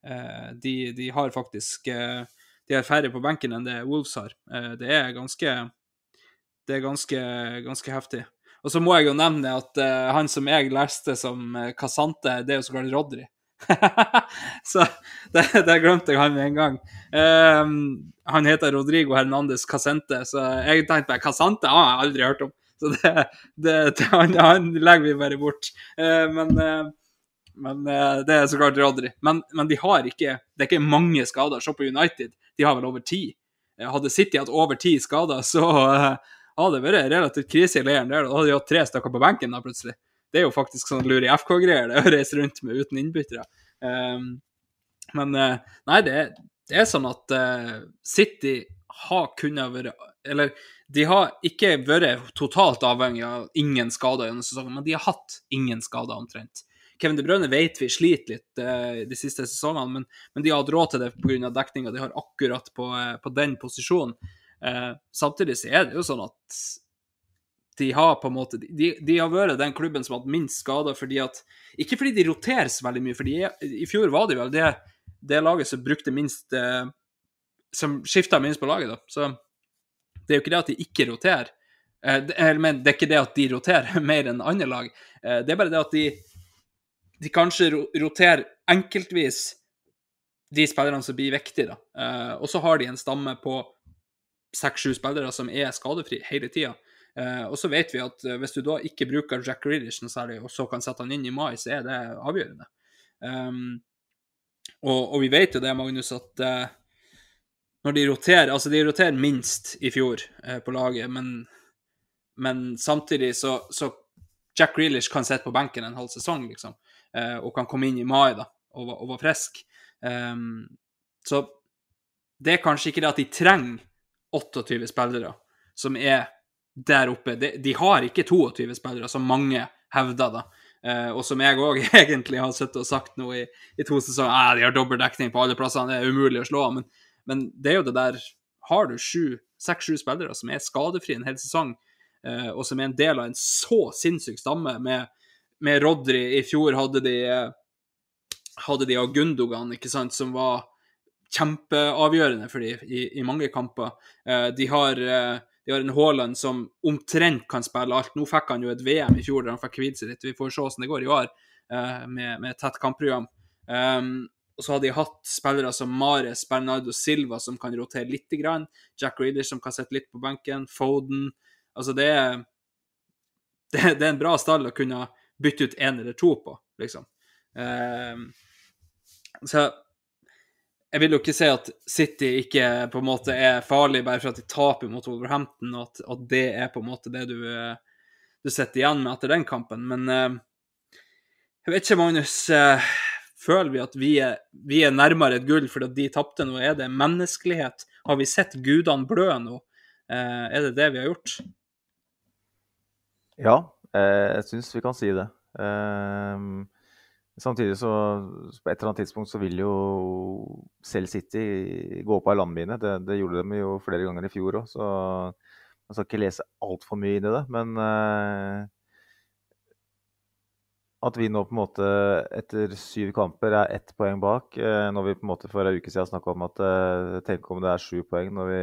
Speaker 3: Eh, de, de har faktisk eh, De har færre på benken enn det Wolves har. Eh, det er ganske Det er ganske, ganske heftig. Og så må jeg jo nevne at eh, han som jeg leste som uh, Casante, det er jo så klart Rodry. *laughs* så det, det glemte jeg han med en gang. Um, han heter Rodrigo Hernandez Casente, så jeg tenkte bare Casante han har jeg aldri hørt om. Så det, det, han, han legger vi bare bort. Uh, men eh, men uh, det er så klart Rodri. Men, men de har ikke Det er ikke mange skader. Se på United, de har vel over ti. Eh, Hadde City hatt over ti skader, så uh, hadde det vært relativt krise i leiren der. Da hadde de hatt tre stykker på benken da, plutselig. Det er jo faktisk sånn lure FK-greier, det å reise rundt med uten innbyttere. Um, men uh, nei, det, det er sånn at City har kunnet være Eller de har ikke vært totalt avhengig av ingen skader gjennom sesongen, men de har hatt ingen skader omtrent. Kevin De Bruyne vet vi sliter litt eh, de siste sesongene, men, men de hatt råd til det pga. dekninga. De har akkurat på, eh, på den posisjonen. Eh, samtidig så er det jo sånn at de har på en måte De, de har vært den klubben som har hatt minst skader fordi at Ikke fordi de roterer så veldig mye, for i fjor var de vel det, det laget som brukte minst eh, Som skifta minst på laget, da. Så det er jo ikke det at de ikke roterer. Eh, det, men det er ikke det at de roterer *laughs* mer enn andre lag. Eh, det er bare det at de, de kanskje roterer enkeltvis de spillerne som blir viktige. Eh, og så har de en stamme på seks-sju spillere som er skadefri hele tida. Uh, og så vet vi at eh, hvis du da ikke bruker Jack Grealish noe særlig, og så kan sette han inn i mai, så er det avgjørende. Um, og, og vi vet jo det, Magnus, at uh, når de roterer Altså, de roterer minst i fjor på laget, men, men samtidig så, så Jack Grealish kan sitte på benken en halv sesong, liksom, og kan komme inn i mai da, og, og være frisk. Um, så det er kanskje ikke det at de trenger 28 spillere som er der oppe. De, de har ikke 22 spillere, som mange hevder, da. Uh, og som jeg òg *laughs* egentlig har sittet og sagt nå i, i to sesonger. Ah, de har dobbel dekning på alle plassene, det er umulig å slå. Men, men det er jo det der har du seks-sju spillere som er skadefrie en hel sesong, uh, og som er en del av en så sinnssyk stamme med, med Rodri I fjor hadde de hadde de Gundogan, ikke sant, som var kjempeavgjørende for dem i, i mange kamper. Eh, de har eh, de har en Haaland som omtrent kan spille alt. Nå fikk han jo et VM i fjor der han fikk hvile seg litt. Vi får se hvordan det går i år eh, med, med tett kampprogram. Um, og så har de hatt spillere som Mares, Bernardo Silva, som kan rotere litt. Jack Reeders, som kan sitte litt på benken. Foden. Altså, det er, det, det er en bra stall å kunne bytte ut én eller to på, liksom. Um, så jeg vil jo ikke si at City ikke på en måte er farlig bare for at de taper mot Wolverhampton, og at, at det er på en måte det du, du sitter igjen med etter den kampen. Men uh, jeg vet ikke, Magnus. Uh, føler vi at vi er, vi er nærmere et gull fordi de tapte nå? Er det menneskelighet? Har vi sett gudene blø nå? Eh, er det det vi har gjort?
Speaker 4: Ja, eh, jeg syns vi kan si det. Eh, samtidig så på et eller annet tidspunkt så vil jo selv City gå på ei landmine. Det, det, gjorde de jo flere ganger i fjor òg, så man skal ikke lese altfor mye inn i det. Men eh, at vi nå på en måte etter syv kamper er ett poeng bak. Eh, når vi på en måte for en uke siden snakka om at eh, tenk om det er sju poeng når vi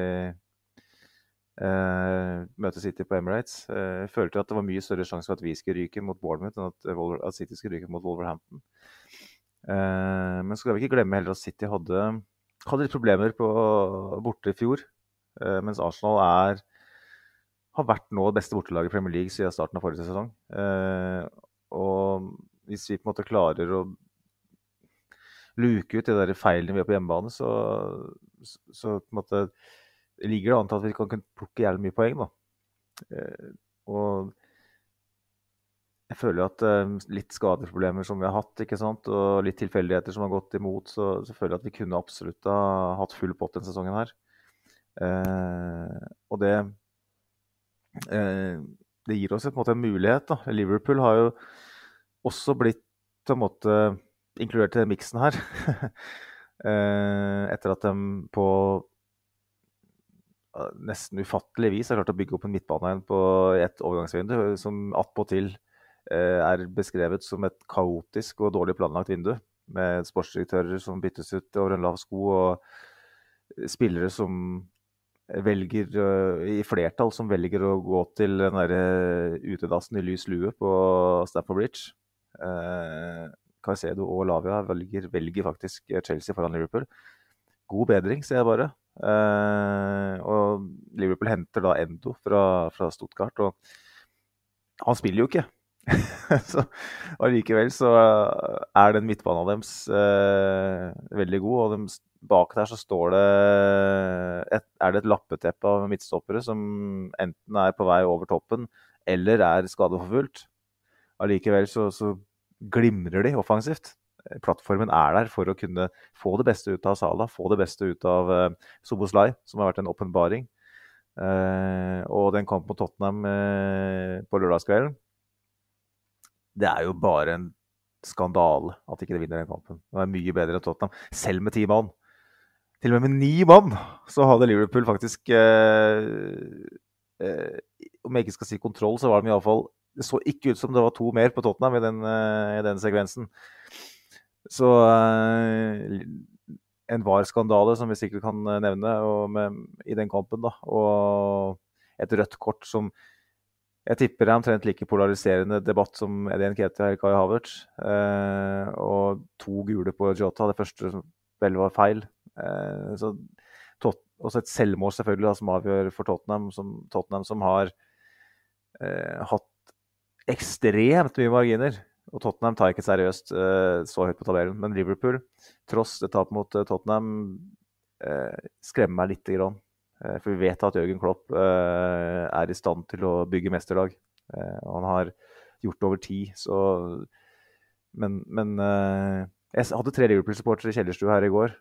Speaker 4: eh, møter City på Emirates. Eh, jeg følte at det var mye større sjanse for at vi skulle ryke mot Bournemouth enn at, at City skulle ryke mot Wolverhampton. Eh, men så skal vi ikke glemme heller at City hadde, hadde litt problemer på borte i fjor. Mens Arsenal er, har vært nå det beste bortelaget i Premier League siden starten av forrige sesong. Og hvis vi på en måte klarer å luke ut de der feilene vi har på hjemmebane, så, så, på en måte ligger det an til at vi kan plukke jævlig mye poeng. da. Eh, og jeg føler at eh, litt skadeproblemer som vi har hatt, ikke sant? og litt tilfeldigheter som har gått imot, så, så føler jeg at vi kunne absolutt ha hatt full pott denne sesongen her. Eh, og det eh, det gir oss en, måte, en mulighet. Da. Liverpool har jo også blitt på en måte inkludert i den miksen her. *laughs* Eh, etter at de på nesten ufattelig vis har klart å bygge opp en midtbane igjen på et overgangsvindu som attpåtil eh, er beskrevet som et kaotisk og dårlig planlagt vindu. Med sportsdirektører som byttes ut over en lav sko, og spillere som velger i flertall som velger å gå til den derre utedassen i lys lue på Stafford Bridge. Caicedo og Lavia velger, velger, faktisk Chelsea foran Liverpool. God bedring, ser jeg bare. Uh, og Liverpool henter da Endo fra, fra Stuttgart. Og han spiller jo ikke. *laughs* så Allikevel så er den midtbanen deres uh, veldig god. Og de, bak der så står det et, Er det et lappeteppe av midtstoppere som enten er på vei over toppen eller er skadeforfulgt. Allikevel så, så glimrer de offensivt. Plattformen er der for å kunne få det beste ut av Sala, få det beste ut av uh, Soboslai, som har vært en åpenbaring. Uh, og den kampen mot Tottenham uh, på lørdagskvelden det er jo bare en skandale at ikke de vinner den kampen. Det er mye bedre enn Tottenham, selv med ti mann. Til og med med ni mann så hadde Liverpool faktisk eh, eh, Om jeg ikke skal si kontroll, så var de iallfall Det så ikke ut som det var to mer på Tottenham i den, eh, i den sekvensen. Så eh, en VAR-skandale, som vi sikkert kan nevne, med, i den kampen. da, Og et rødt kort som jeg tipper det er omtrent like polariserende debatt som Eddie Nketia og Kai Havertz. Eh, og to gule på Jota. Det første som vel var feil. Eh, så også et selvmål selvfølgelig da, som avgjør for Tottenham, som, Tottenham som har eh, hatt ekstremt mye marginer. Og Tottenham tar ikke seriøst eh, så høyt på tabellen. Men Liverpool, tross det tapet mot eh, Tottenham, eh, skremmer meg lite grann. For vi vet at Jørgen Klopp er i stand til å bygge mesterlag. Han har gjort det over tid, så Men, men jeg hadde tre Liverpool-supportere i kjellerstua her i går,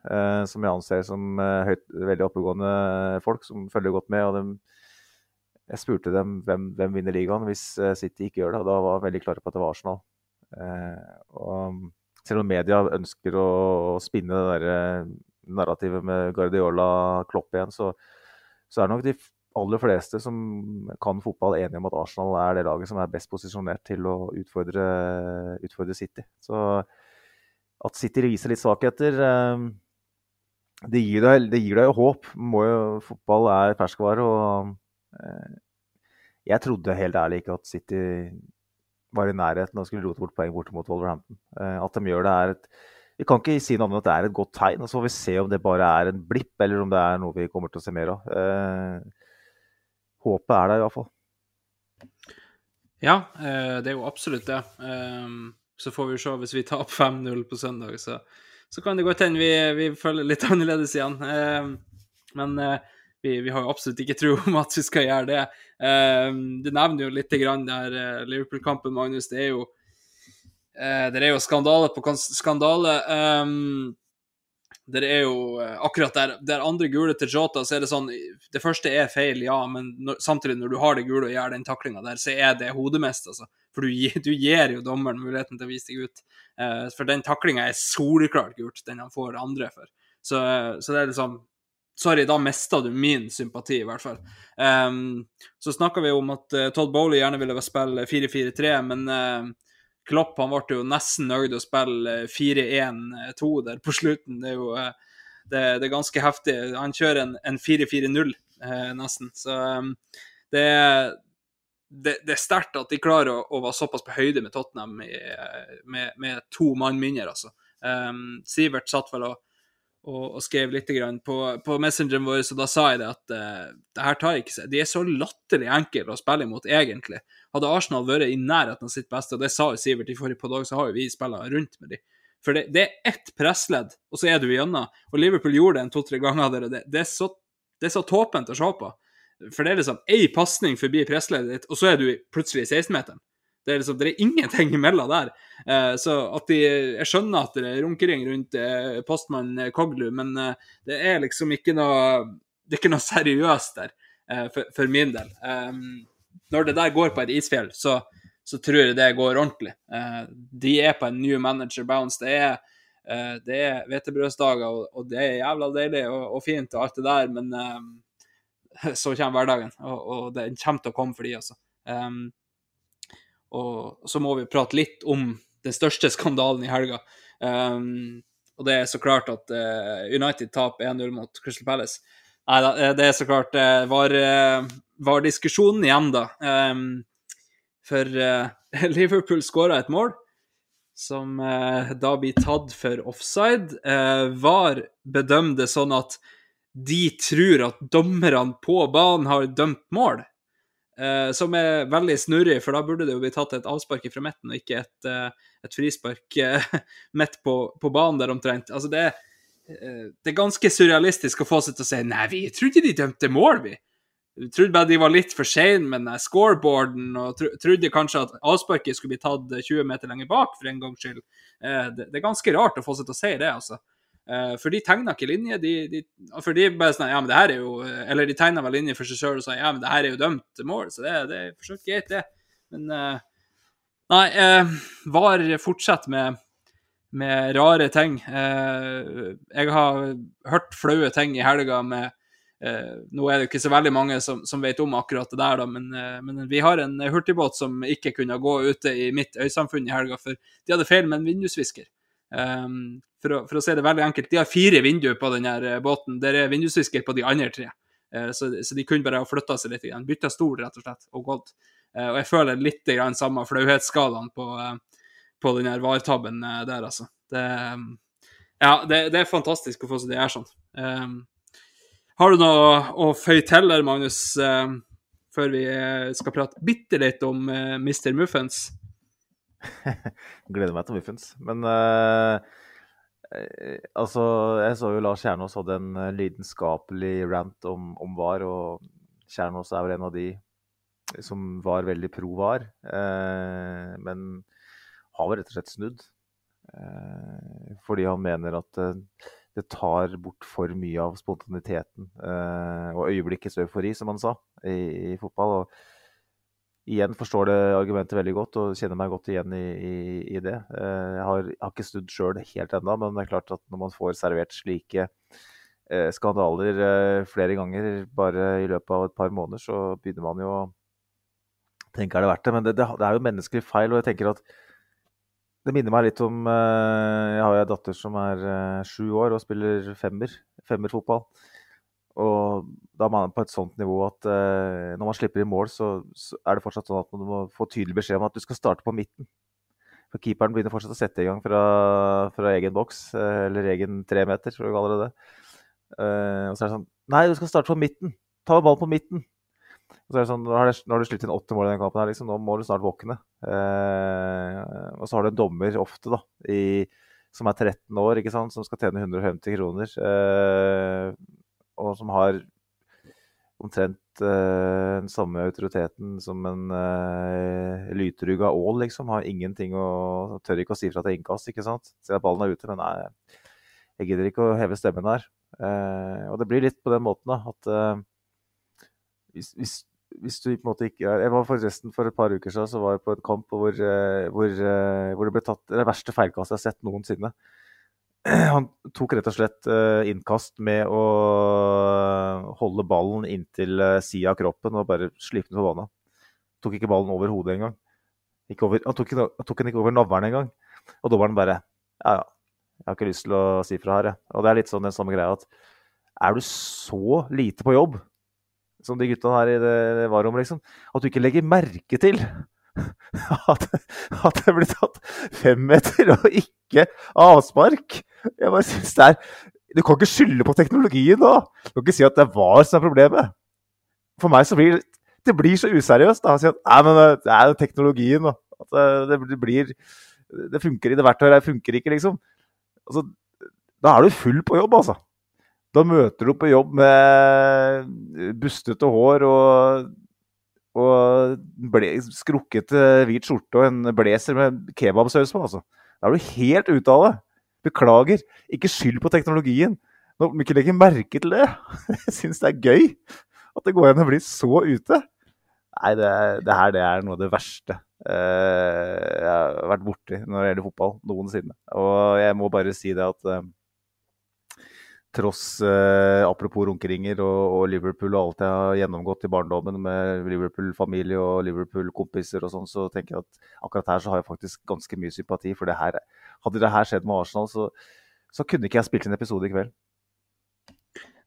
Speaker 4: som jeg anser som høyt, veldig oppegående folk som følger godt med. og de, Jeg spurte dem hvem, hvem vinner ligaen hvis City ikke gjør det, og da var jeg veldig klare på at det var Arsenal. Og selv om media ønsker å spinne det der narrativet med Guardiola Klopp igjen, så så er nok de aller fleste som kan fotball, enige om at Arsenal er det laget som er best posisjonert til å utfordre, utfordre City. Så at City viser litt svakheter eh, det gir deg, det gir deg jo håp. Jo, fotball er ferskvare. og eh, Jeg trodde helt ærlig ikke at City var i nærheten og skulle rote bort poeng borte mot Wolverhampton. Eh, at de gjør det er et Vi kan ikke si noe enn at det er et godt tegn. og Så får vi se om det bare er en blipp, eller om det er noe vi kommer til å se mer av. Eh, håpet er der fall.
Speaker 3: Ja, eh, det er jo absolutt det. Så får vi se hvis vi tar opp 5-0 på søndag, så, så, kan det godt hende vi, vi, føler litt *laughs* annerledes igjen. Men vi, vi, har jo absolutt ikke tro om at vi skal gjøre det. Du nevner jo litt grann der Liverpool-kampen, Magnus. Det er jo det er jo skandale på skandale. Um, det er jo eh, akkurat der, der andre gule til Jota, så er det sånn Det første er feil, ja, men når, samtidig, når du har det gule og gjør den taklinga der, så er det hodemest, altså. For du, du, gir jo dommeren muligheten til å vise deg ut. Eh, for den taklinga er soleklart gult, den han får andre for. Så, så, det er liksom Sorry, da mista du min sympati, i hvert fall. Um, så snakka vi om at uh, Todd Bowley gjerne ville spille 4-4-3, men uh, Klopp han ble jo nesten nøyd å spille 4-1-2 der på slutten. Det er jo uh, det, det er ganske heftig. Han kjører en, en 4-4-0 eh, nesten. Så um, det, det, det, er sterkt at de klarer å, å, være såpass på høyde med Tottenham i, med, med, to mann mindre, altså. Um, Sivert satt vel og og, og skrev litt på, på messengeren vår, så da sa jeg det at uh, det her tar ikke seg. De er så latterlig enkle å spille imot, egentlig. Hadde Arsenal vært i nærheten av sitt beste, og det sa jo Sivert i forrige dag, så har jo vi spilla rundt med dem. For det, det, er ett pressledd, og så er du igjennom. Og Liverpool gjorde det en to-tre ganger. Det, det, er så, det er så tåpent å se på. For det er liksom én pasning forbi pressleddet ditt, og så er du plutselig i 16-meteren. Det er, liksom, det er ingenting imellom der. Eh, så at de, Jeg skjønner at det er runkering rundt eh, postmann eh, Koglu, men eh, det er liksom ikke noe det er ikke noe seriøst der, eh, for, for, min del. Um, når det der går på et isfjell, så, så tror jeg det går ordentlig. Eh, de er på en new manager bounce. Det er, det er hvetebrødsdager, og, det er jævla deilig og, fint og alt det der, men så kommer hverdagen, og, og den kommer til å komme for de, altså. Um, og så må vi prate litt om den største skandalen i helga. Um, og det er så klart at uh, United taper 1-0 mot Crystal Palace. Nei da, eh, det er så klart uh, var, uh, var, diskusjonen igjen, da. Um, for *laughs* Liverpool skåra et mål som da blir tatt for offside. VAR bedømmer det sånn at de tror at dommerne på banen har dømt mål. Uh, som er veldig snurrig, for da burde det jo bli tatt et avspark fra midten, og ikke et, uh, et frispark uh, *laughs* midt på, på, banen der omtrent. Altså, det det er ganske surrealistisk å få seg til å si nei, vi trodde de dømte mål, vi. Vi trodde bare de var litt for seine med den scoreboarden, og tro, trodde kanskje at avsparket skulle bli tatt 20 meter lenger bak, for en gangs skyld. Det, det, er ganske rart å få seg til å si det, altså. Uh, for de tegna ikke linje. De, de, for de bare sånn Ja, men det her er jo Eller de tegna vel linje for seg sjøl og sa ja, men det her er jo dømt mål, så det, det er for greit, det. Men uh, Nei, uh, VAR fortsetter med, med rare ting. jeg har hørt flaue ting i helga med Nå er det jo ikke så veldig mange som, som vet om akkurat det der, da, men, men, vi har en hurtigbåt som ikke kunne gå ute i mitt øysamfunn i helga, for de hadde feil med en vindusvisker. Um, for, å, for, å, se det veldig enkelt, de har fire vinduer på denne eh, båten. Der er vindusvisker på de andre tre. Uh, så, så, de kunne bare ha flytta seg litt. Bytta stol, rett og slett, og gått. Uh, og jeg føler litt grann samme flauhetsskalaen på, uh, på den vartabben der, altså. Det, um, ja, det, det, er fantastisk å få seg det gjøre sånn. Um, har du noe å føye til der, Magnus, før vi skal prate bitte litt om Mr. Muffens? *laughs*
Speaker 4: Gleder meg til Muffins. Men uh, altså, jeg så jo Lars Kjernås hadde en eh, lidenskapelig rant om, om VAR, og Kjernås er vel en av de som var veldig pro VAR, uh, men har rett og slett snudd. Uh, fordi han mener at det tar bort for mye av spontaniteten og øyeblikkets eufori, som han sa, i, i fotball. og igjen forstår det argumentet veldig godt og kjenner meg godt igjen i, i, i det. Eh, jeg har, jeg har, ikke snudd sjøl helt ennå, men det er klart at når man får servert slike eh, skandaler eh, flere ganger bare i løpet av et par måneder, så begynner man jo å tenke er det verdt det. Men det, det, det er jo menneskelig feil, og jeg tenker at det minner meg litt om Jeg har jo en datter som er sju år og spiller femmer, femmerfotball. Og da er man på et sånt nivå at eh, når man slipper i mål, så, så er det fortsatt sånn at man må få tydelig beskjed om at du skal starte på midten. For keeperen begynner fortsatt å sette i gang fra, fra egen boks, eh, eller egen tremeter, tror jeg kalle det det. Eh, og så er det sånn Nei, du skal starte på midten! Ta ballen på midten! Og så er det sånn, Nå har, det, nå har du slitt inn åtte mål i den kampen, her, liksom. nå må du snart våkne. Eh, og så har du en dommer ofte, da, i, som er 13 år, ikke sant, som skal tjene 150 kroner. Eh, og som har omtrent uh, den samme autoriteten som en eh, av ål, liksom. Har ingenting å Tør ikke å si fra til innkast, ikke sant. Ser at ballen er ute, men nei, jeg gidder ikke å heve stemmen her. Uh, og det blir litt på den måten, da, at uh, hvis, hvis, hvis, du på en måte ikke er Jeg var forresten for et par uker siden så var jeg på en kamp hvor, eh, hvor, eh, hvor det ble tatt det verste feilkastet jeg har sett noensinne. *clears throat* Han tok rett og slett uh, innkast med å holde ballen inntil uh, sida av kroppen og bare slippe den på banen. Tok ikke ballen over hodet engang. Han, tok, tok den ikke over navlen engang. Og dommeren bare Ja, ja, jeg har ikke lyst til å si fra her, jeg. Og det er litt sånn den samme greia at er du så lite på jobb som de gutta her i det, varrommet, liksom, at du ikke legger merke til *laughs* at, at det blir tatt femmeter og ikke avspark. *laughs* Jeg bare synes det er Du kan ikke skylde på teknologien nå. Du kan ikke si at det VAR som er problemet. For meg så blir det blir så useriøst da, å si at nei, men det er jo teknologien. Da. At det, det, blir Det funker i det verktøyet det funker ikke, liksom. Altså, da er du full på jobb, altså. Da møter du på jobb med bustete hår og og ble, skrukkete hvit skjorte og en blazer med kebabsaus på. altså. Da er du helt ute av det. Beklager. Ikke skyld på teknologien. Når må ikke legger merke til det. *laughs* Jeg syns det er gøy at det går an å bli så ute. Nei, det, det, her det er noe av det verste eh, jeg har vært borti når det gjelder fotball noensinne. Og jeg må bare si det at eh, tross eh, Apropos runkeringer og, og, Liverpool og alt jeg har gjennomgått i barndommen med Liverpool-familie og Liverpool-kompiser og sånn, så tenker jeg at akkurat her så har jeg faktisk ganske mye sympati. For det her, hadde det her skjedd med Arsenal, så, så kunne ikke jeg spilt en episode i kveld.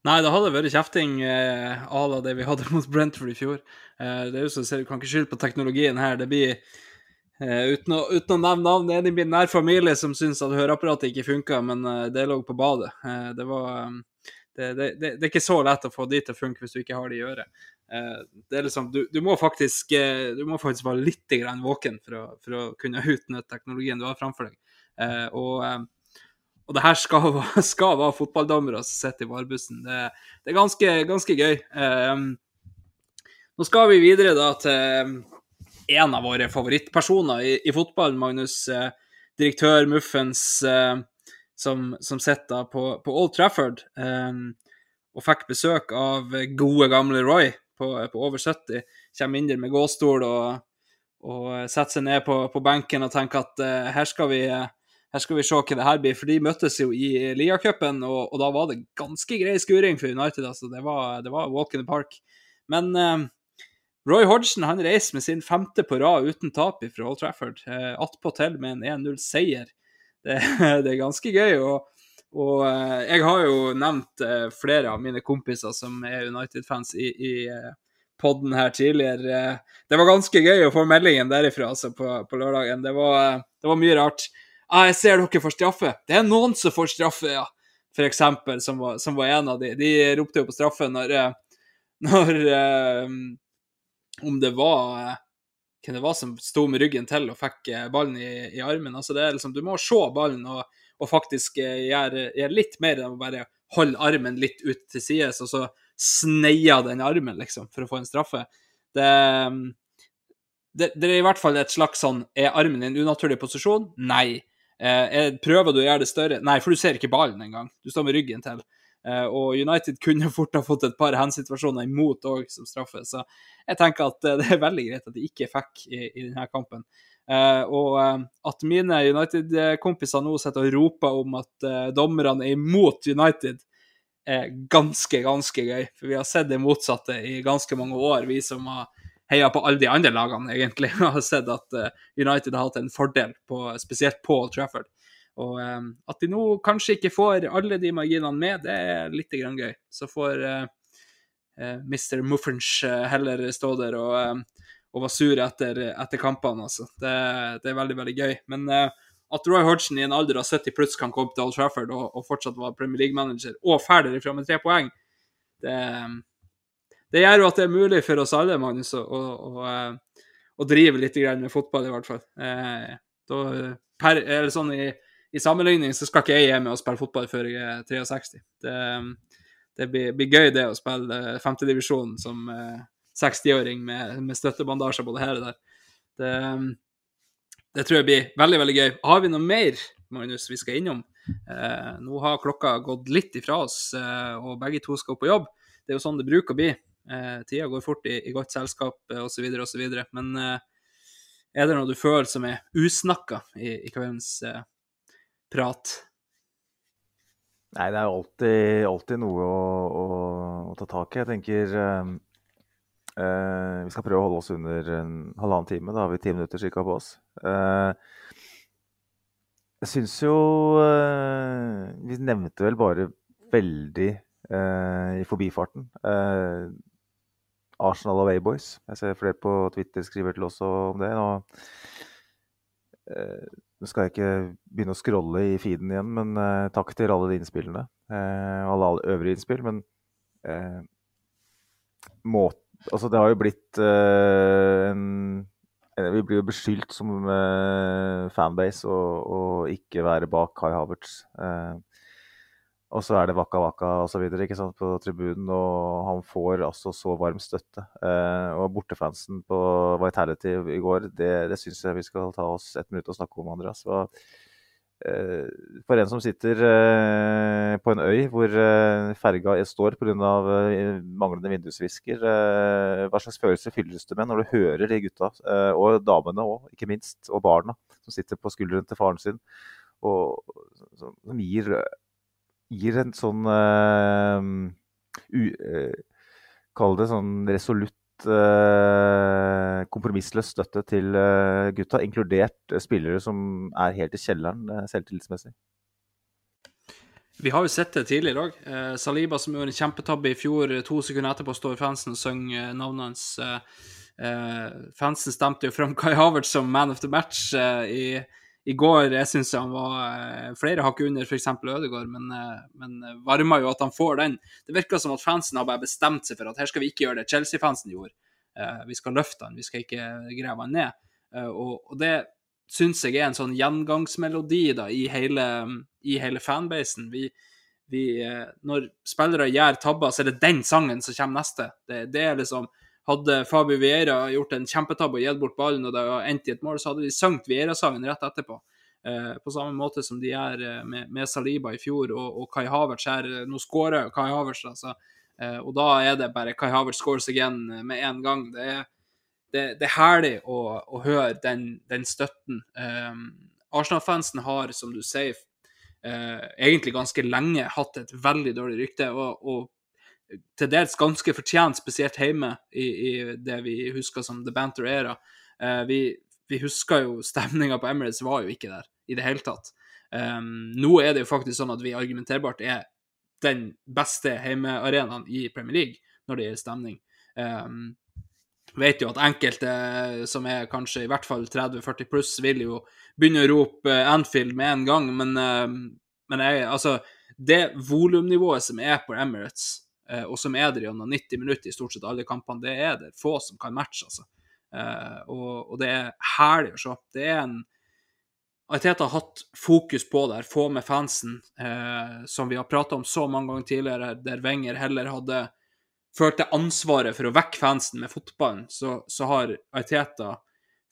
Speaker 3: Nei, det hadde vært kjefting eh, la det vi hadde mot Brentford i fjor. Eh, det er jo så, Du kan ikke skylde på teknologien her. Det blir Uh, uten, å, uten, å, nevne navn, en i min nær familie som syns at høreapparatet ikke funka, men uh, det lå på badet. Uh, det, var, um, det, det, det, er ikke så lett å få de til å funke hvis du ikke har det i øret. det er liksom, du, du, må faktisk, du må faktisk være litt våken for å, for å kunne utnytte teknologien du har framfor deg. og, og det her skal, *laughs* skal være fotballdommere som sitter i varebussen. Det, er ganske, ganske gøy. nå skal vi videre da til en av våre favorittpersoner i, i fotball, Magnus. Eh, direktør Muffens, eh, som, som sitter på, på, Old Trafford eh, og fikk besøk av gode, gamle Roy på, på over 70. Kommer inn der med gåstol og, og setter seg ned på, på, benken og tenker at her, skal vi, her skal vi se hva det her blir. For de møttes jo i Lia-cupen, og, og, da var det ganske grei skuring for United. altså Det var, det var walk in the park. Men uh, Roy Hodgson han reiser med sin femte på rad uten tap fra Old Trafford. Eh, Attpåtil med en 1-0-seier. Det, *laughs* det, er ganske gøy. og, og eh, jeg har jo nevnt eh, flere av mine kompiser som er United-fans i, i eh, podden her tidligere. Det var ganske gøy å få meldingen derifra altså, på, på lørdagen. Det var, det var, mye rart. Ah, 'Jeg ser dere får straffe.' Det er noen som får straffe, ja. For eksempel, som var, som var en av de. De ropte jo på straffe når, når om det var hvem det var som sto med ryggen til og fikk eh, ballen i, i armen. Altså det er liksom, Du må se ballen og, og faktisk eh, gjøre, gjøre, litt mer enn å bare holde armen litt ut til sides, og så sneie den armen, liksom, for å få en straffe. Det, det, det, er i hvert fall et slags sånn Er armen i en unaturlig posisjon? Nei. Eh, prøver du å gjøre det større? Nei, for du ser ikke ballen engang. Du står med ryggen til. Eh, og United kunne *laughs* fort ha fått et par handsituasjoner imot òg som straffe, så jeg tenker at eh, *laughs* det er veldig greit at de ikke fikk i, i denne kampen. Uh, og uh, at mine United-kompiser nå sitter og roper om at uh, dommerne er imot United, er ganske, ganske gøy. For vi har sett det motsatte i ganske mange år, vi som har heia på alle de andre lagene, egentlig. *laughs* Og har sett at United har hatt en fordel, på, spesielt på Trafford. Og um, at de nå kanskje ikke får alle de marginene med, det er litt grann gøy. Så får uh, uh, Mr. Muffins heller stå der og, og være sur etter, etter kampene, altså. Det, det, er veldig, veldig gøy. Men at Roy Hodgson i en alder av 70 pluss kan komme til Old Trafford og, og fortsatt være Premier League-manager og ferdig fra med tre poeng, det, det, gjør jo at det er mulig for oss alle, Magnus, å, å, å, eh, drive litt med fotball, i hvert fall. Eh, da, per, eller sånn i, i, sammenligning så skal ikke jeg hjem og spille fotball før jeg er 63. Det, det blir, blir, gøy, det, å spille femtedivisjon som eh, 60-åring med, med støttebandasjer både her og der. Det, det tror jeg blir veldig, veldig gøy. Har vi noe mer, Magnus, vi skal innom? Eh, nå har klokka gått litt ifra oss, eh, og begge to skal på jobb. Det er jo sånn det bruker å bli. Eh, tida går fort i, i godt selskap eh, osv., osv. Men eh, er det noe du føler som er usnakka i, i kveldens eh, prat?
Speaker 4: Nei, det er jo alltid, alltid noe å, å, å, ta tak i. Jeg tenker Uh, vi skal prøve å holde oss under en halvannen time. Da har vi ti minutter cirka på oss. Uh, jeg syns jo uh, Vi nevnte vel bare veldig i forbifarten Arsenal og Wayboys. Jeg ser flere på Twitter skriver til oss om det. Nå, nå skal jeg ikke begynne å scrolle i feeden igjen, men takk til alle de innspillene. Eh, alle øvrige innspill. Men måten Altså, det har jo blitt uh, en Vi blir jo beskyldt som uh, fanbase å ikke være bak Kai Havertz. Uh, og så er det Waka Waka osv. på tribunen, og han får altså så varm støtte. og bortefansen på Vitality i går, det, det syns jeg vi skal ta oss et minutt og snakke om, Andreas. Og, Eh, for en som sitter eh, på en øy hvor eh, ferga står pga. manglende vindusvisker, hva slags følelse fylles du med når du hører de gutta, og damene òg, ikke minst, og barna, som sitter på skulderen til faren sin, og som gir, gir en sånn Kall det sånn resolutt uh, kompromissløs støtte til gutta, inkludert spillere som er helt i kjelleren selvtillitsmessig.
Speaker 3: Vi har jo sett det tidligere òg. Eh, Saliba som gjorde en kjempetabbe i fjor. To sekunder etterpå står fansen og synger navnet hans. Eh, fansen stemte jo fram Kai Havertz som man of the match eh, i, i, går. Jeg syns han var flere hakk under f.eks. Ødegaard, men, men varma jo at han får den. Det virker som at fansen har bare bestemt seg for at her skal vi ikke gjøre det Chelsea-fansen gjorde. Eh, vi skal løfte han, vi skal ikke grave han ned. Eh, og, det syns jeg er en sånn gjengangsmelodi da, i hele, i hele fanbasen. Vi, vi, eh, når spillere gjør tabber, så er det den sangen som kommer neste. Det, det er liksom Hadde Fabio Vieira gjort en kjempetabbe og gitt bort ballen og det hadde endt i et mål, så hadde de sunget Vieira-sangen rett etterpå. Eh, på samme måte som de gjør med, med, Saliba i fjor og, og Kai Havertz her. Nå skårer Kai Havertz, altså. Eh, og da er det bare Kai Havertz scores again med en gang. Det er, det, det er herlig å, å høre den, den støtten. Um, Arsenal-fansen har, som du sier, egentlig ganske lenge hatt et veldig dårlig rykte. og, og til dels ganske fortjent, spesielt hjemme i, i, det vi husker som The Banter Era. Uh, vi, vi, husker jo stemninga på Emirates var jo ikke der i det hele tatt. Um, nå er det jo faktisk sånn at vi argumenterbart er den beste heimearenaen i Premier League når det gjelder stemning. Um, vet jo at enkelte som er kanskje i hvert fall 30-40 pluss, vil jo begynne å rope Anfield med en gang, men, uh, men jeg, altså Det volumnivået som er på Emirates, og som er der gjennom 90 minutter i stort sett alle kampene, det er det få som kan matche, altså. Uh, og, og, det er herlig å se. Det er en Ariteta har hatt fokus på det, få med fansen, eh, som vi har prata om så mange ganger tidligere, der Wenger heller hadde følt det ansvaret for å vekke fansen med fotballen, så, så har Ariteta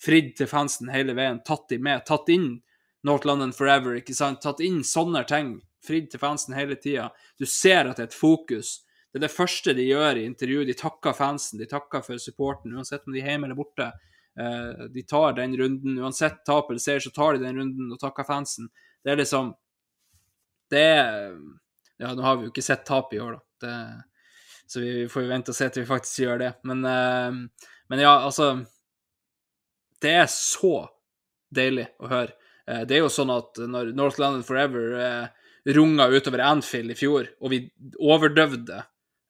Speaker 3: fridd til fansen hele veien, tatt de med, tatt inn North London Forever, ikke sant, tatt inn sånne ting, fridd til fansen hele tida. Du ser at det er et fokus. Det er det første de gjør i intervju. De takker fansen, de takker for supporten, uansett om de er hjemme eller borte. Eh, de tar den runden. Uansett tap eller seier, så tar de den runden og takker fansen. Det er liksom Det er, Ja, nå har vi jo ikke sett tap i år, da. Det, så vi får jo vente og se til vi faktisk gjør det. Men, eh, men ja, altså Det er så deilig å høre. Eh, det er jo sånn at når North London Forever runga utover Anfield i fjor, og vi overdøvde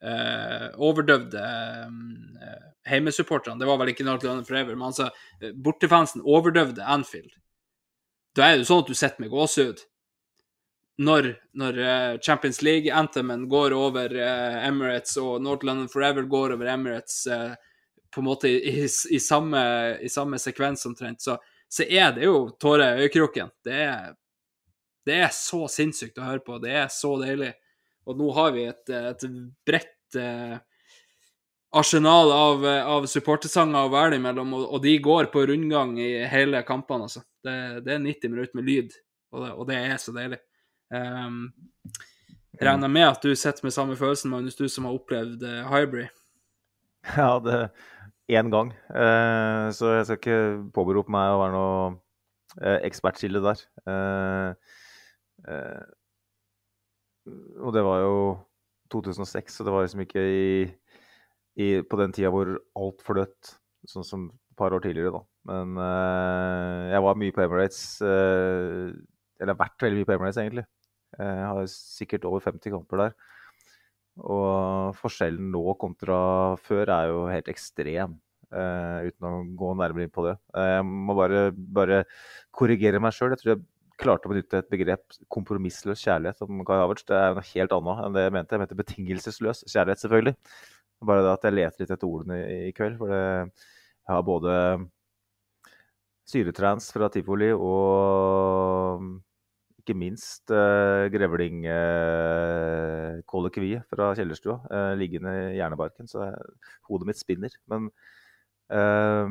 Speaker 3: eh, overdøvde uh, heimesupporterne Det var vel ikke North London Forever, men altså eh, bortefansen overdøvde Anfield. Da er det jo sånn at du sitter med gåsehud. Når, når uh, Champions League-anthemen går over eh, Emirates, og North London Forever går over Emirates eh, på en måte i, i, i, samme, i samme sekvens omtrent, så, så er det jo tårer i øyekroken. Det er, det er så sinnssykt å høre på. Det er så deilig. Og nå har vi et, et bredt eh, arsenal av, av supportersanger å velge mellom, og, og, de går på rundgang i hele kampene, altså. Det, det er 90 minutter med lyd, og det, og det er så deilig. Um, regner med at du sitter med samme følelsen, Magnus, du som har opplevd eh, Hybrid? *laughs*
Speaker 4: Ja, det én gang. Eh, så jeg skal ikke påberope meg å være noe uh, der. der. Og det var jo 2006, så det var liksom ikke i, i, på den tida hvor alt fløt, sånn som et par år tidligere, da. Men jeg var mye på Emirates. eller har vært veldig mye på Emirates, egentlig. Jeg har sikkert over 50 kamper der. Og forskjellen nå kontra før er jo helt ekstrem. Uh, uten å gå nærmere inn på det. Uh, jeg må bare, bare korrigere meg sjøl. Jeg tror jeg klarte å benytte et begrep kompromissløs kjærlighet om Guy Havertz. Det er noe helt annet enn det jeg mente. Jeg mente betingelsesløs kjærlighet, selvfølgelig. Bare det at jeg leter litt etter ordene i, kveld. For det, jeg har både syretrans fra tivoli og ikke minst grevling grevlingkollekviet uh, fra kjellerstua eh, liggende i hjernebarken. Så hodet mitt spinner. Men uh,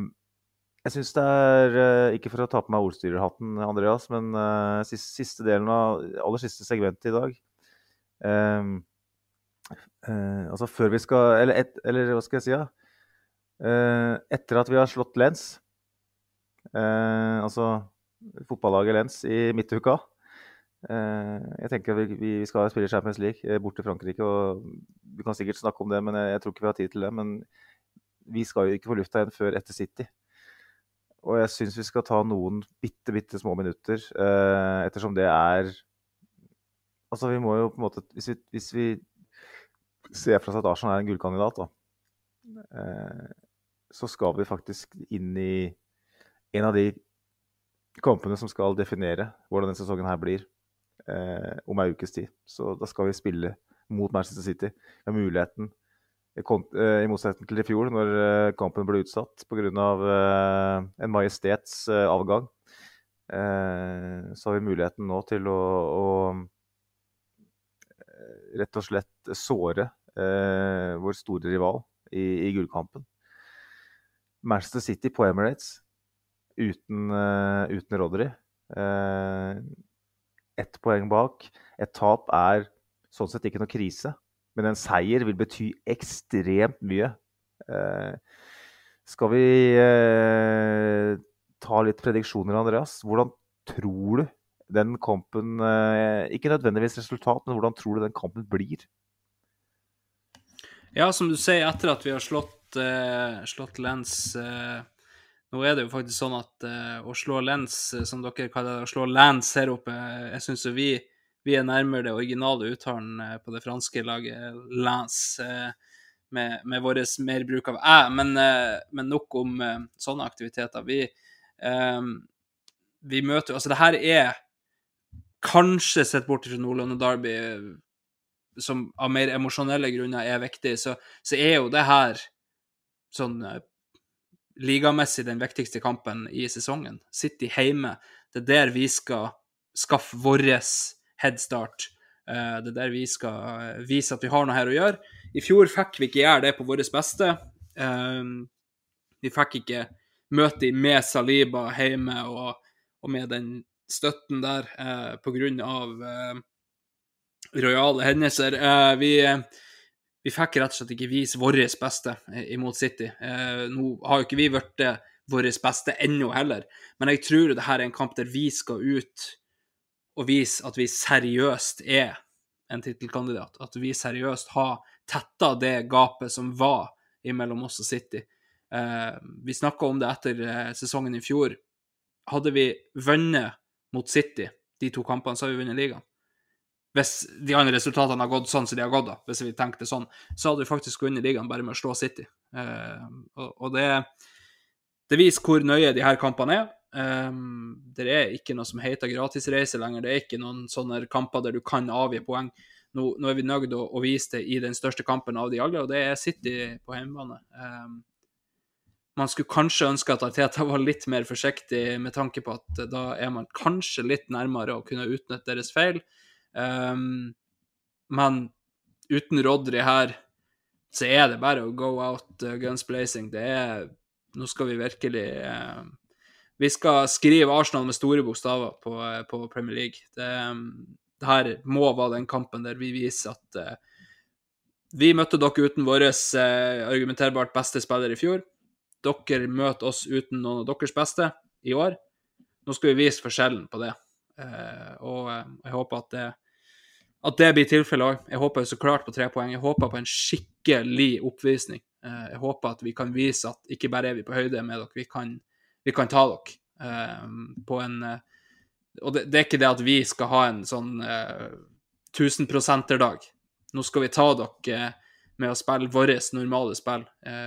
Speaker 4: jeg syns det er Ikke for å ta på meg ordstyrerhatten, Andreas, men siste, siste, delen av aller siste segmentet i dag Altså før vi skal Eller, et, eller hva skal jeg si? Ja? etter at vi har slått Lens, altså fotballaget Lens i midtuka Eh, jeg tenker vi, vi skal spille Champions League eh, bort til Frankrike. og Vi kan sikkert snakke om det, men jeg, jeg tror ikke vi har tid til det. Men vi skal jo ikke på lufta igjen før etter City. Og jeg syns vi skal ta noen bitte, bitte små minutter, eh, ettersom det er Altså, vi må jo på en måte Hvis vi, hvis vi ser for oss at Arsenal er en gullkandidat, da, eh, så skal vi faktisk inn i en av de kampene som skal definere hvordan denne sesongen her blir eh, om ei ukes tid. Så da skal vi spille mot Manchester City. Vi har muligheten, i motsetning til i fjor, når eh, kampen ble utsatt pga. av en majestets eh, avgang. Eh, så har vi muligheten nå til å, å eh, rett og slett såre vår store rival i, i gullkampen. Manchester City på Emirates uten, uten Rodry. Eh, ett poeng bak. Et tap er sånn sett ikke noe krise, men en seier vil bety ekstremt mye. Eh, skal vi eh, ta litt prediksjoner, Andreas? Hvordan tror du den kampen eh, Ikke nødvendigvis resultat, men hvordan tror du den kampen blir?
Speaker 3: Ja, som du sier, etter at vi har slått, eh, slått Lens eh, nå er det jo faktisk sånn at uh, å slå lens, som dere kaller det, å slå lens her oppe, jeg syns jo vi, vi, er nærmere det originale uttalen uh, på det franske laget lens, uh, med, med vår mer bruk av æ. Men, men nok om sånne aktiviteter. Vi, vi møter Altså, det her er kanskje sett bort fra Nordland og Derby, som av mer emosjonelle grunner er viktig, så, så er jo det her sånn ligamessig den viktigste kampen i sesongen. City hjemme. Det er der vi skal skaffe vår headstart. Eh, det er der vi skal eh, vise at vi har noe her å gjøre. I fjor fikk vi ikke gjøre det på vårt beste. Eh, vi fikk ikke møte med Saliba hjemme og, og med den støtten der på grunn av rojale hendelser. Vi vi fikk rett og slett ikke vise vårt beste imot City. Eh, nå har jo ikke vi blitt vårt beste ennå heller, men jeg tror det her er en kamp der vi skal ut og vise at vi seriøst er en tittelkandidat. At vi seriøst har tetta det gapet som var mellom oss og City. Eh, vi snakka om det etter eh, sesongen i fjor. Hadde vi vunnet mot City, de to kampene, så hadde vi vunnet ligaen. Hvis de andre resultatene har gått sånn som de har gått, da, hvis vi tenkte sånn, så hadde vi faktisk vunnet ligaen bare med å slå City. Eh, og, og det, det, viser hvor nøye de her kampene er. Um, det er ikke noe som heter gratisreise lenger. Det er ikke noen sånne kamper der du kan avgi poeng. Nå, nå er vi nødt å, å, vise det i den største kampen av de alle, og det er City på hjemmebane. Um, man skulle kanskje ønske at Arteta var litt mer forsiktig, med tanke på at da er man kanskje litt nærmere å kunne utnytte deres feil. Um, men uten Rodri her, så er det bare å go out uh, guns blazing. Det er Nå skal vi virkelig uh, Vi skal skrive Arsenal med store bokstaver på, uh, på Premier League. Det, um, det, her må være den kampen der vi viser at uh, vi møtte dere uten vår argumenterbart beste spiller i fjor. Dere møter oss uten noen av deres beste i år. Nå skal vi vise forskjellen på det. Uh, og jeg håper at det, at det blir tilfellet òg. Jeg håper så klart på tre poeng. Jeg håper på en skikkelig oppvisning. Uh, jeg håper at vi kan vise at ikke bare er vi på høyde med dere, vi kan, vi kan ta dere uh, på en Og det, det, er ikke det at vi skal ha en sånn tusenprosenterdag. Nå skal vi ta dere med å spille vårt normale spill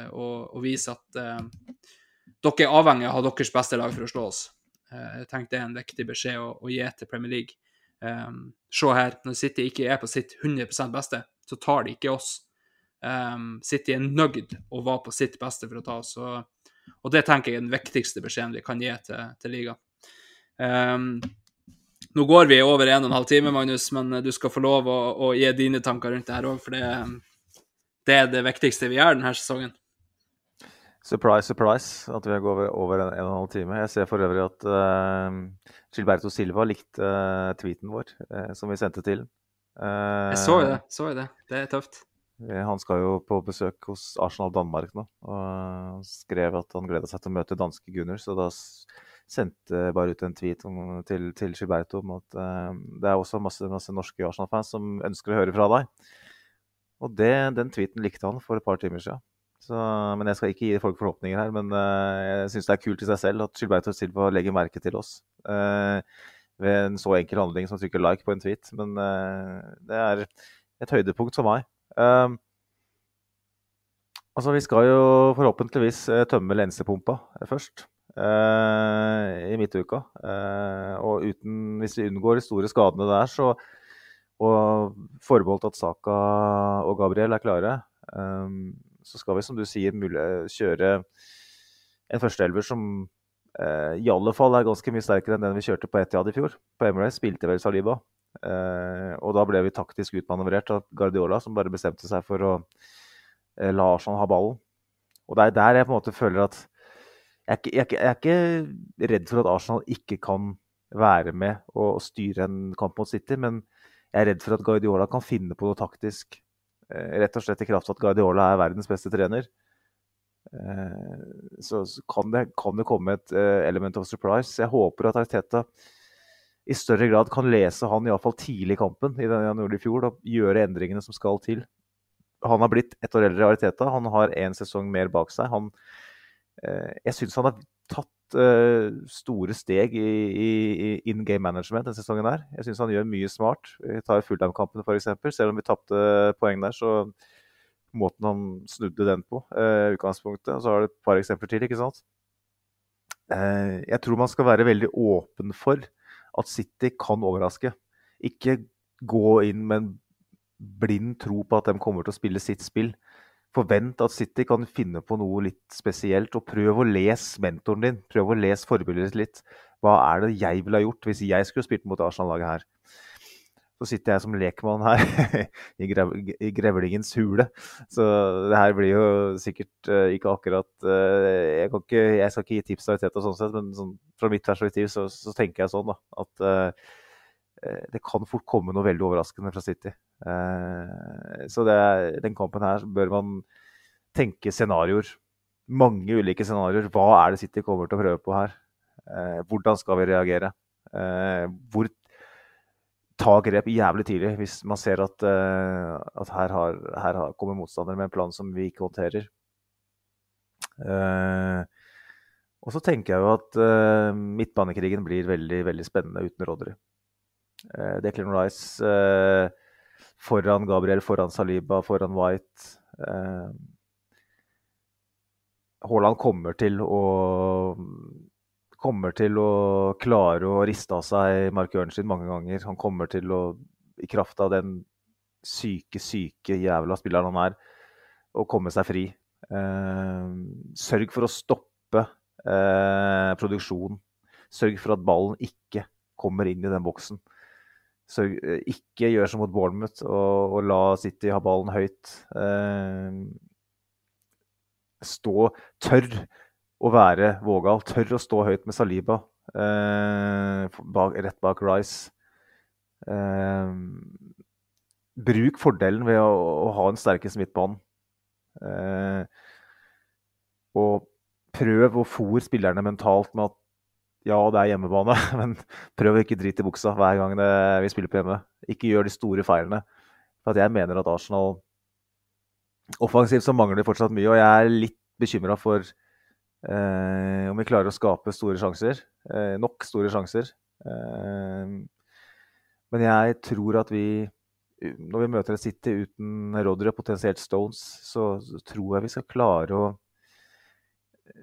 Speaker 3: og, og, vise at dere er avhengig av deres beste lag for å slå oss. Eh, jeg tenkte det er en viktig beskjed å, å gi til Premier League. Um, se her, når City ikke er på sitt 100% beste, så tar de ikke oss. Um, City er nøyd å være på sitt beste for å ta oss. Og, og det tenker jeg er den viktigste beskjeden vi kan gi til, til ligaen. Um, nå går vi over en og en halv time, Magnus, men du skal få lov å, å gi dine tanker rundt det her òg, for det, det, er det viktigste vi gjør denne sesongen.
Speaker 4: Surprise, surprise at vi har gått over, en, en og en halv time. Jeg ser for øvrig at uh, Gilberto Silva likte uh, tweeten vår uh, som vi sendte til.
Speaker 3: jeg så jo det. så jo det. Det er tøft.
Speaker 4: Han skal jo på besøk hos Arsenal Danmark nå, og skrev at han gleda seg til å møte danske Gunners. Så da sendte bare ut en tweet om, til, til, Gilberto om at det er også masse, masse norske Arsenal-fans som ønsker å høre fra deg. Og det, den tweeten likte han for et par timer siden. Så, men jeg skal ikke gi folk forhåpninger her. Men uh, jeg syns det er kult i seg selv at Gilberto Silva legger merke til oss. Uh, ved en så enkel handling som å trykke like på en tweet. Men uh, det er et høydepunkt for meg. Altså, vi skal jo forhåpentligvis tømme lensepumpa først. I midtuka. og uten, hvis vi unngår de store skadene der, så og forbeholdt at Saka og Gabriel er klare, um, så skal vi, som du sier, kjøre en førsteelver som uh, i alle fall er ganske mye sterkere enn den vi kjørte på Etiad i fjor. På Emirates spilte vel Saliba. Eh, og da ble vi taktisk utmanøvrert av Guardiola, som bare bestemte seg for å eh, la Arsenal ha ballen. Og det er der jeg på en måte føler at jeg er, ikke, jeg, jeg er ikke redd for at Arsenal ikke kan være med og styre en kamp mot City, men jeg er redd for at Guardiola kan finne på noe taktisk Eh, rett og slett i kraft av at Guardiola er verdens beste trener. Så kan det, kan det komme et element of surprise. Jeg håper at Arteta i større grad kan lese han iallfall tidlig i kampen i denne januar i fjor, og gjøre endringene som skal til. Han har blitt ett år eldre i realiteten. Han har én sesong mer bak seg. Han, jeg syns han har tatt eh, store steg i, i, i in game management denne sesongen. her. Jeg syns han gjør mye smart. Vi tar fulltime-kampene f.eks. Selv om vi tapte poeng der, så måten han snudde den på, eh, utgangspunktet. Og så har det et par eksempler til, ikke sant. Uh, jeg tror man skal være veldig åpen for at City kan overraske. Ikke gå inn med en blind tro på at de kommer til å spille sitt spill forvent at City kan finne på noe litt spesielt. Og prøv å lese mentoren din. Prøv å lese forbildet litt. Hva er det jeg ville ha gjort hvis jeg skulle spilt mot Arsenal-laget her? Så sitter jeg som lekmann her *laughs* i, grev, i, grevlingens hule. Så det her blir jo sikkert uh, ikke akkurat uh, jeg, ikke, jeg, skal ikke gi tips til Teta sånn sett, men sånn, fra mitt perspektiv så, så, tenker jeg sånn da, at uh, det kan fort komme noe veldig overraskende fra City. Uh, så det, den kampen her bør man tenke scenarioer. Mange ulike scenarioer. Hva er det City kommer til å prøve på her? Uh, hvordan skal vi reagere? Eh, hvor ta grep jævlig tidlig hvis man ser at, uh, at her, har, her kommer motstandere med en plan som vi ikke håndterer. Uh, og så tenker jeg jo at uh, midtbanekrigen blir veldig veldig spennende uten Rodry. Declan Rice foran Gabriel, foran Saliba, foran White. Haaland kommer til å kommer til å klare å riste av seg Mark Ørnstein mange ganger. Han kommer til å, i kraft av den syke, syke jævla spilleren han er, å komme seg fri. Eh, sørg for å stoppe eh, produksjonen. Sørg for at ballen ikke kommer inn i den boksen. Sørg, eh, ikke gjør som mot Bournemouth og, og, la City ha ballen høyt. Eh, stå tørr å være vågal. Tør å stå høyt med Saliba eh, bak, rett bak Rice. Eh, bruk fordelen ved å, å ha en sterkest midtbane. Eh, og prøv å fòre spillerne mentalt med at ja, det er hjemmebane, *laughs* men prøv å ikke drite i buksa hver gang det, vi spiller på hjemme. Ikke gjør de store feilene. For jeg mener at Arsenal Offensivt så mangler de fortsatt mye, og jeg er litt bekymra for Eh, om vi klarer å skape store sjanser. Eh, nok store sjanser. Eh, men jeg tror at vi Når vi møter et City uten Rodry og potensielt Stones, så, så, tror jeg vi skal klare å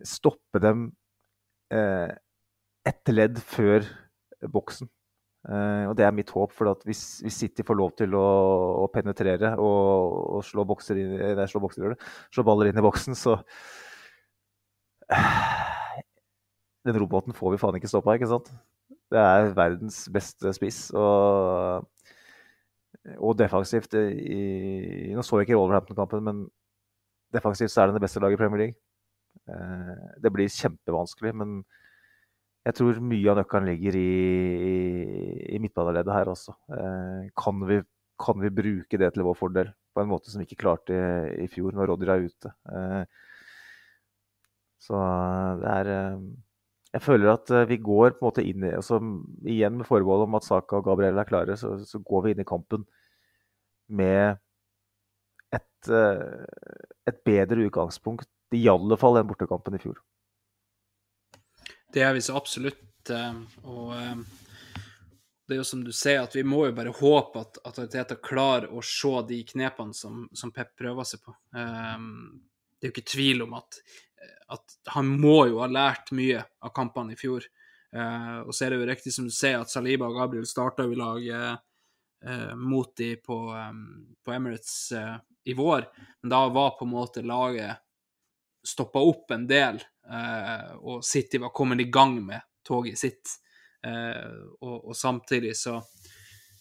Speaker 4: stoppe dem eh, ett ledd før boksen. Eh, og Det er mitt håp. for hvis, hvis, City får lov til å, å penetrere og, og slå, bokser inn, nei, slå, bokser, slå baller inn i boksen, så, *sighs* den roboten får vi faen ikke stoppa, ikke sant? Det er verdens beste spiss. Og, og defensivt i, Nå så jeg ikke Wolverhampton-kampen, men defensivt så er det det beste laget i Premier League. Eh, det blir kjempevanskelig, men jeg tror mye av nøkkelen ligger i, i, i midtbaneleddet her også. Eh, kan vi, kan vi, bruke det til vår fordel på en måte som vi ikke klarte i, i fjor, når Rodder er ute? Eh, så eh, det er eh, Jeg føler at eh, vi går på en måte inn i altså, Igjen med forbehold om at Saka og Gabriel er klare, så, så, går vi inn i kampen med et, et bedre utgangspunkt, i alle fall enn bortekampen i fjor.
Speaker 3: Det er vi så absolutt. Og det er jo som du sier, at vi må jo bare håpe at, at Teta klarer å se de knepene som, som Pep prøver seg på. Det er jo ikke tvil om at at han må jo ha lært mye av kampene i fjor. Uh, og så er det jo riktig som du sier, at Saliba og Gabriel starta i lag uh, mot de på, um, på Emirates i vår, men da var på en måte laget stoppa opp en del, og City var kommet i gang med toget sitt. Og, og, samtidig så,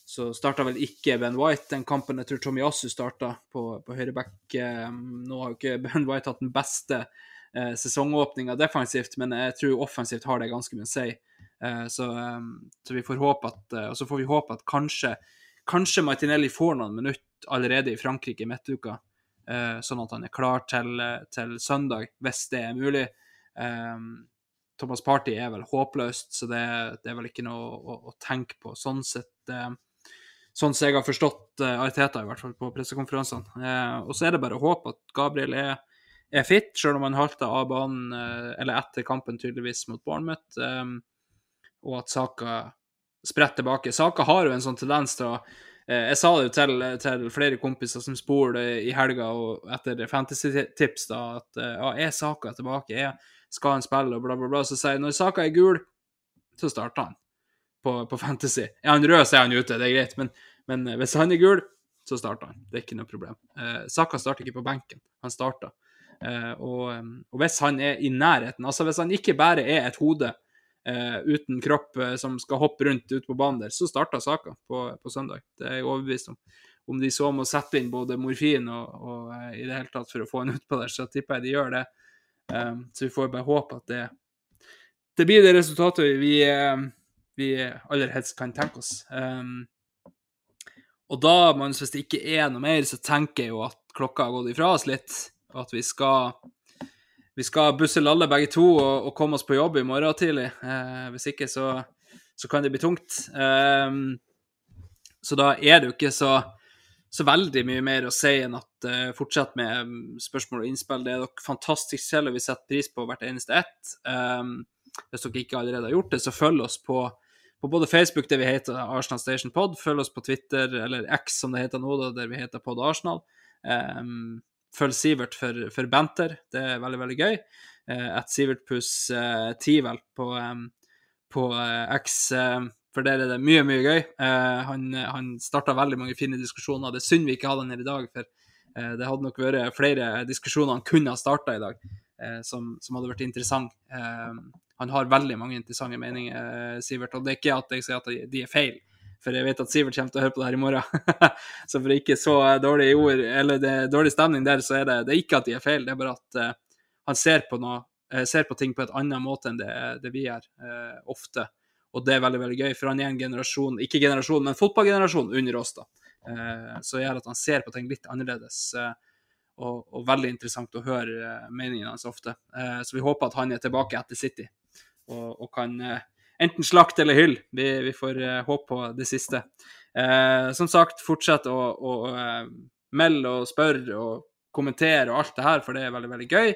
Speaker 3: så starta vel ikke Ben White den kampen. Jeg tror Tommy Assu starta på, på høyreback. Nå har jo ikke Ben White hatt den beste eh, sesongåpninga defensivt, men jeg tror offensivt har det ganske mye å si. Eh, så, eh, så, vi får håpe at eh, Og så får vi håpe at kanskje, kanskje Martinelli får noen minutter allerede i Frankrike i midtuka, eh, sånn at han er klar til, til søndag, hvis det er mulig. Thomas Party er vel håpløst, så det, det er vel ikke noe å, å, tenke på sånn sett. sånn som jeg har forstått uh, Ariteta, i hvert fall på pressekonferansene. Uh, og så er det bare å håpe at Gabriel er er fit, selv om han halta av banen eh, eller etter kampen tydeligvis mot Bournemouth, um, og at Saka spretter tilbake. Saka har jo en sånn tendens til å eh, Jeg sa det jo til, til flere kompiser som spoler i helga og etter fantasy-tips, da, at ja, er Saka tilbake? Er, skal han spille? Og bla, bla, bla. Så sier jeg når Saka er gul, så starter han på, på Fantasy. Er han rød, så er han ute, det er greit. Men, men hvis han er gul, så starter han. Det er ikke noe problem. Eh, Saka starter ikke på benken, han starter. Eh, og, og, hvis han er i nærheten, altså hvis han ikke bare er et hode uh, uten kropp uh, som skal hoppe rundt ute på banen der, så starter saka på, på, søndag. Det er jeg overbevist om. Om de så må sette inn både morfin og, og i det hele tatt for å få han utpå der, så tipper jeg de gjør det. Så vi får bare håpe at det, det blir det resultatet vi, vi aller helst kan tenke oss. Og da, hvis det ikke er noe mer, så tenker jeg jo at klokka har gått ifra oss litt at vi skal vi skal busse lalle begge to og, og, komme oss på jobb i morgen tidlig. Eh, hvis ikke, så, så, kan det bli tungt. Eh, Så da er det jo ikke så, så veldig mye mer å si enn at eh, fortsett med um, spørsmål og innspill. Det er dere fantastisk selv, og vi setter pris på hvert eneste ett. Um, hvis dere ikke allerede har gjort det, så følg oss på, på både Facebook, der vi heter Arsenal Station Pod, følg oss på Twitter, eller X som det heter nå, da, der vi heter Pod Arsenal. Um, følg Sivert for, for banter, det er veldig, veldig gøy. Uh, at Sivert pluss uh, 10, på, på uh, X. For der er det mye, mye gøy. Uh, han han starta veldig mange fine diskusjoner. Det er synd vi ikke hadde han her i dag, for uh, det hadde nok vært flere diskusjoner han kunne ha starta i dag, uh, som, som, hadde vært interessant. han har veldig mange interessante meninger, Sivert, og det er ikke at jeg sier at de er feil. For jeg vet at Sivert kommer til å høre på det her i morgen. *laughs* så for ikke så dårlige ord, eller det dårlig stemning der, så er det, det er ikke at de er feil, det er bare at han ser på, noe, ser på ting på et annet måte enn det, det vi gjør, ofte. Og det er veldig veldig gøy, for han er en generasjon, ikke generasjon, men fotballgenerasjon under oss. da. Så gjør at han ser på ting litt annerledes. Og, og, veldig interessant å høre meningene hans ofte. Så vi håper at han er tilbake etter City og, og kan enten slakt eller hyll. Vi, vi får eh, håpe på det siste. som sagt, fortsett å, å melde og spørre og kommentere og alt det her, for det er veldig, veldig gøy.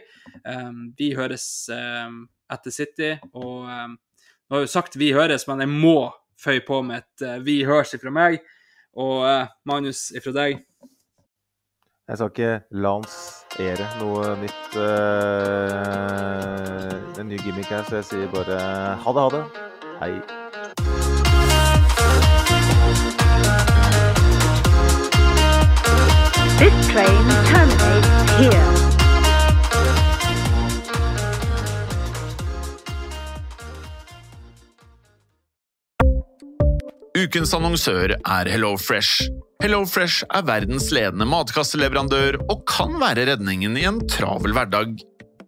Speaker 3: vi høres etter City. og nå har jo sagt 'vi høres', men jeg må føye på med et uh, 'vi høres' ifra meg. Og uh, Magnus ifra deg.
Speaker 4: Jeg sa ikke lansere noe nytt uh, En ny gimmick her, så jeg sier bare ha det, ha det. Hei. This train terminates here.
Speaker 5: Ukens annonsør er HelloFresh. HelloFresh er verdens ledende matkasseleverandør og kan være redningen i en travel hverdag.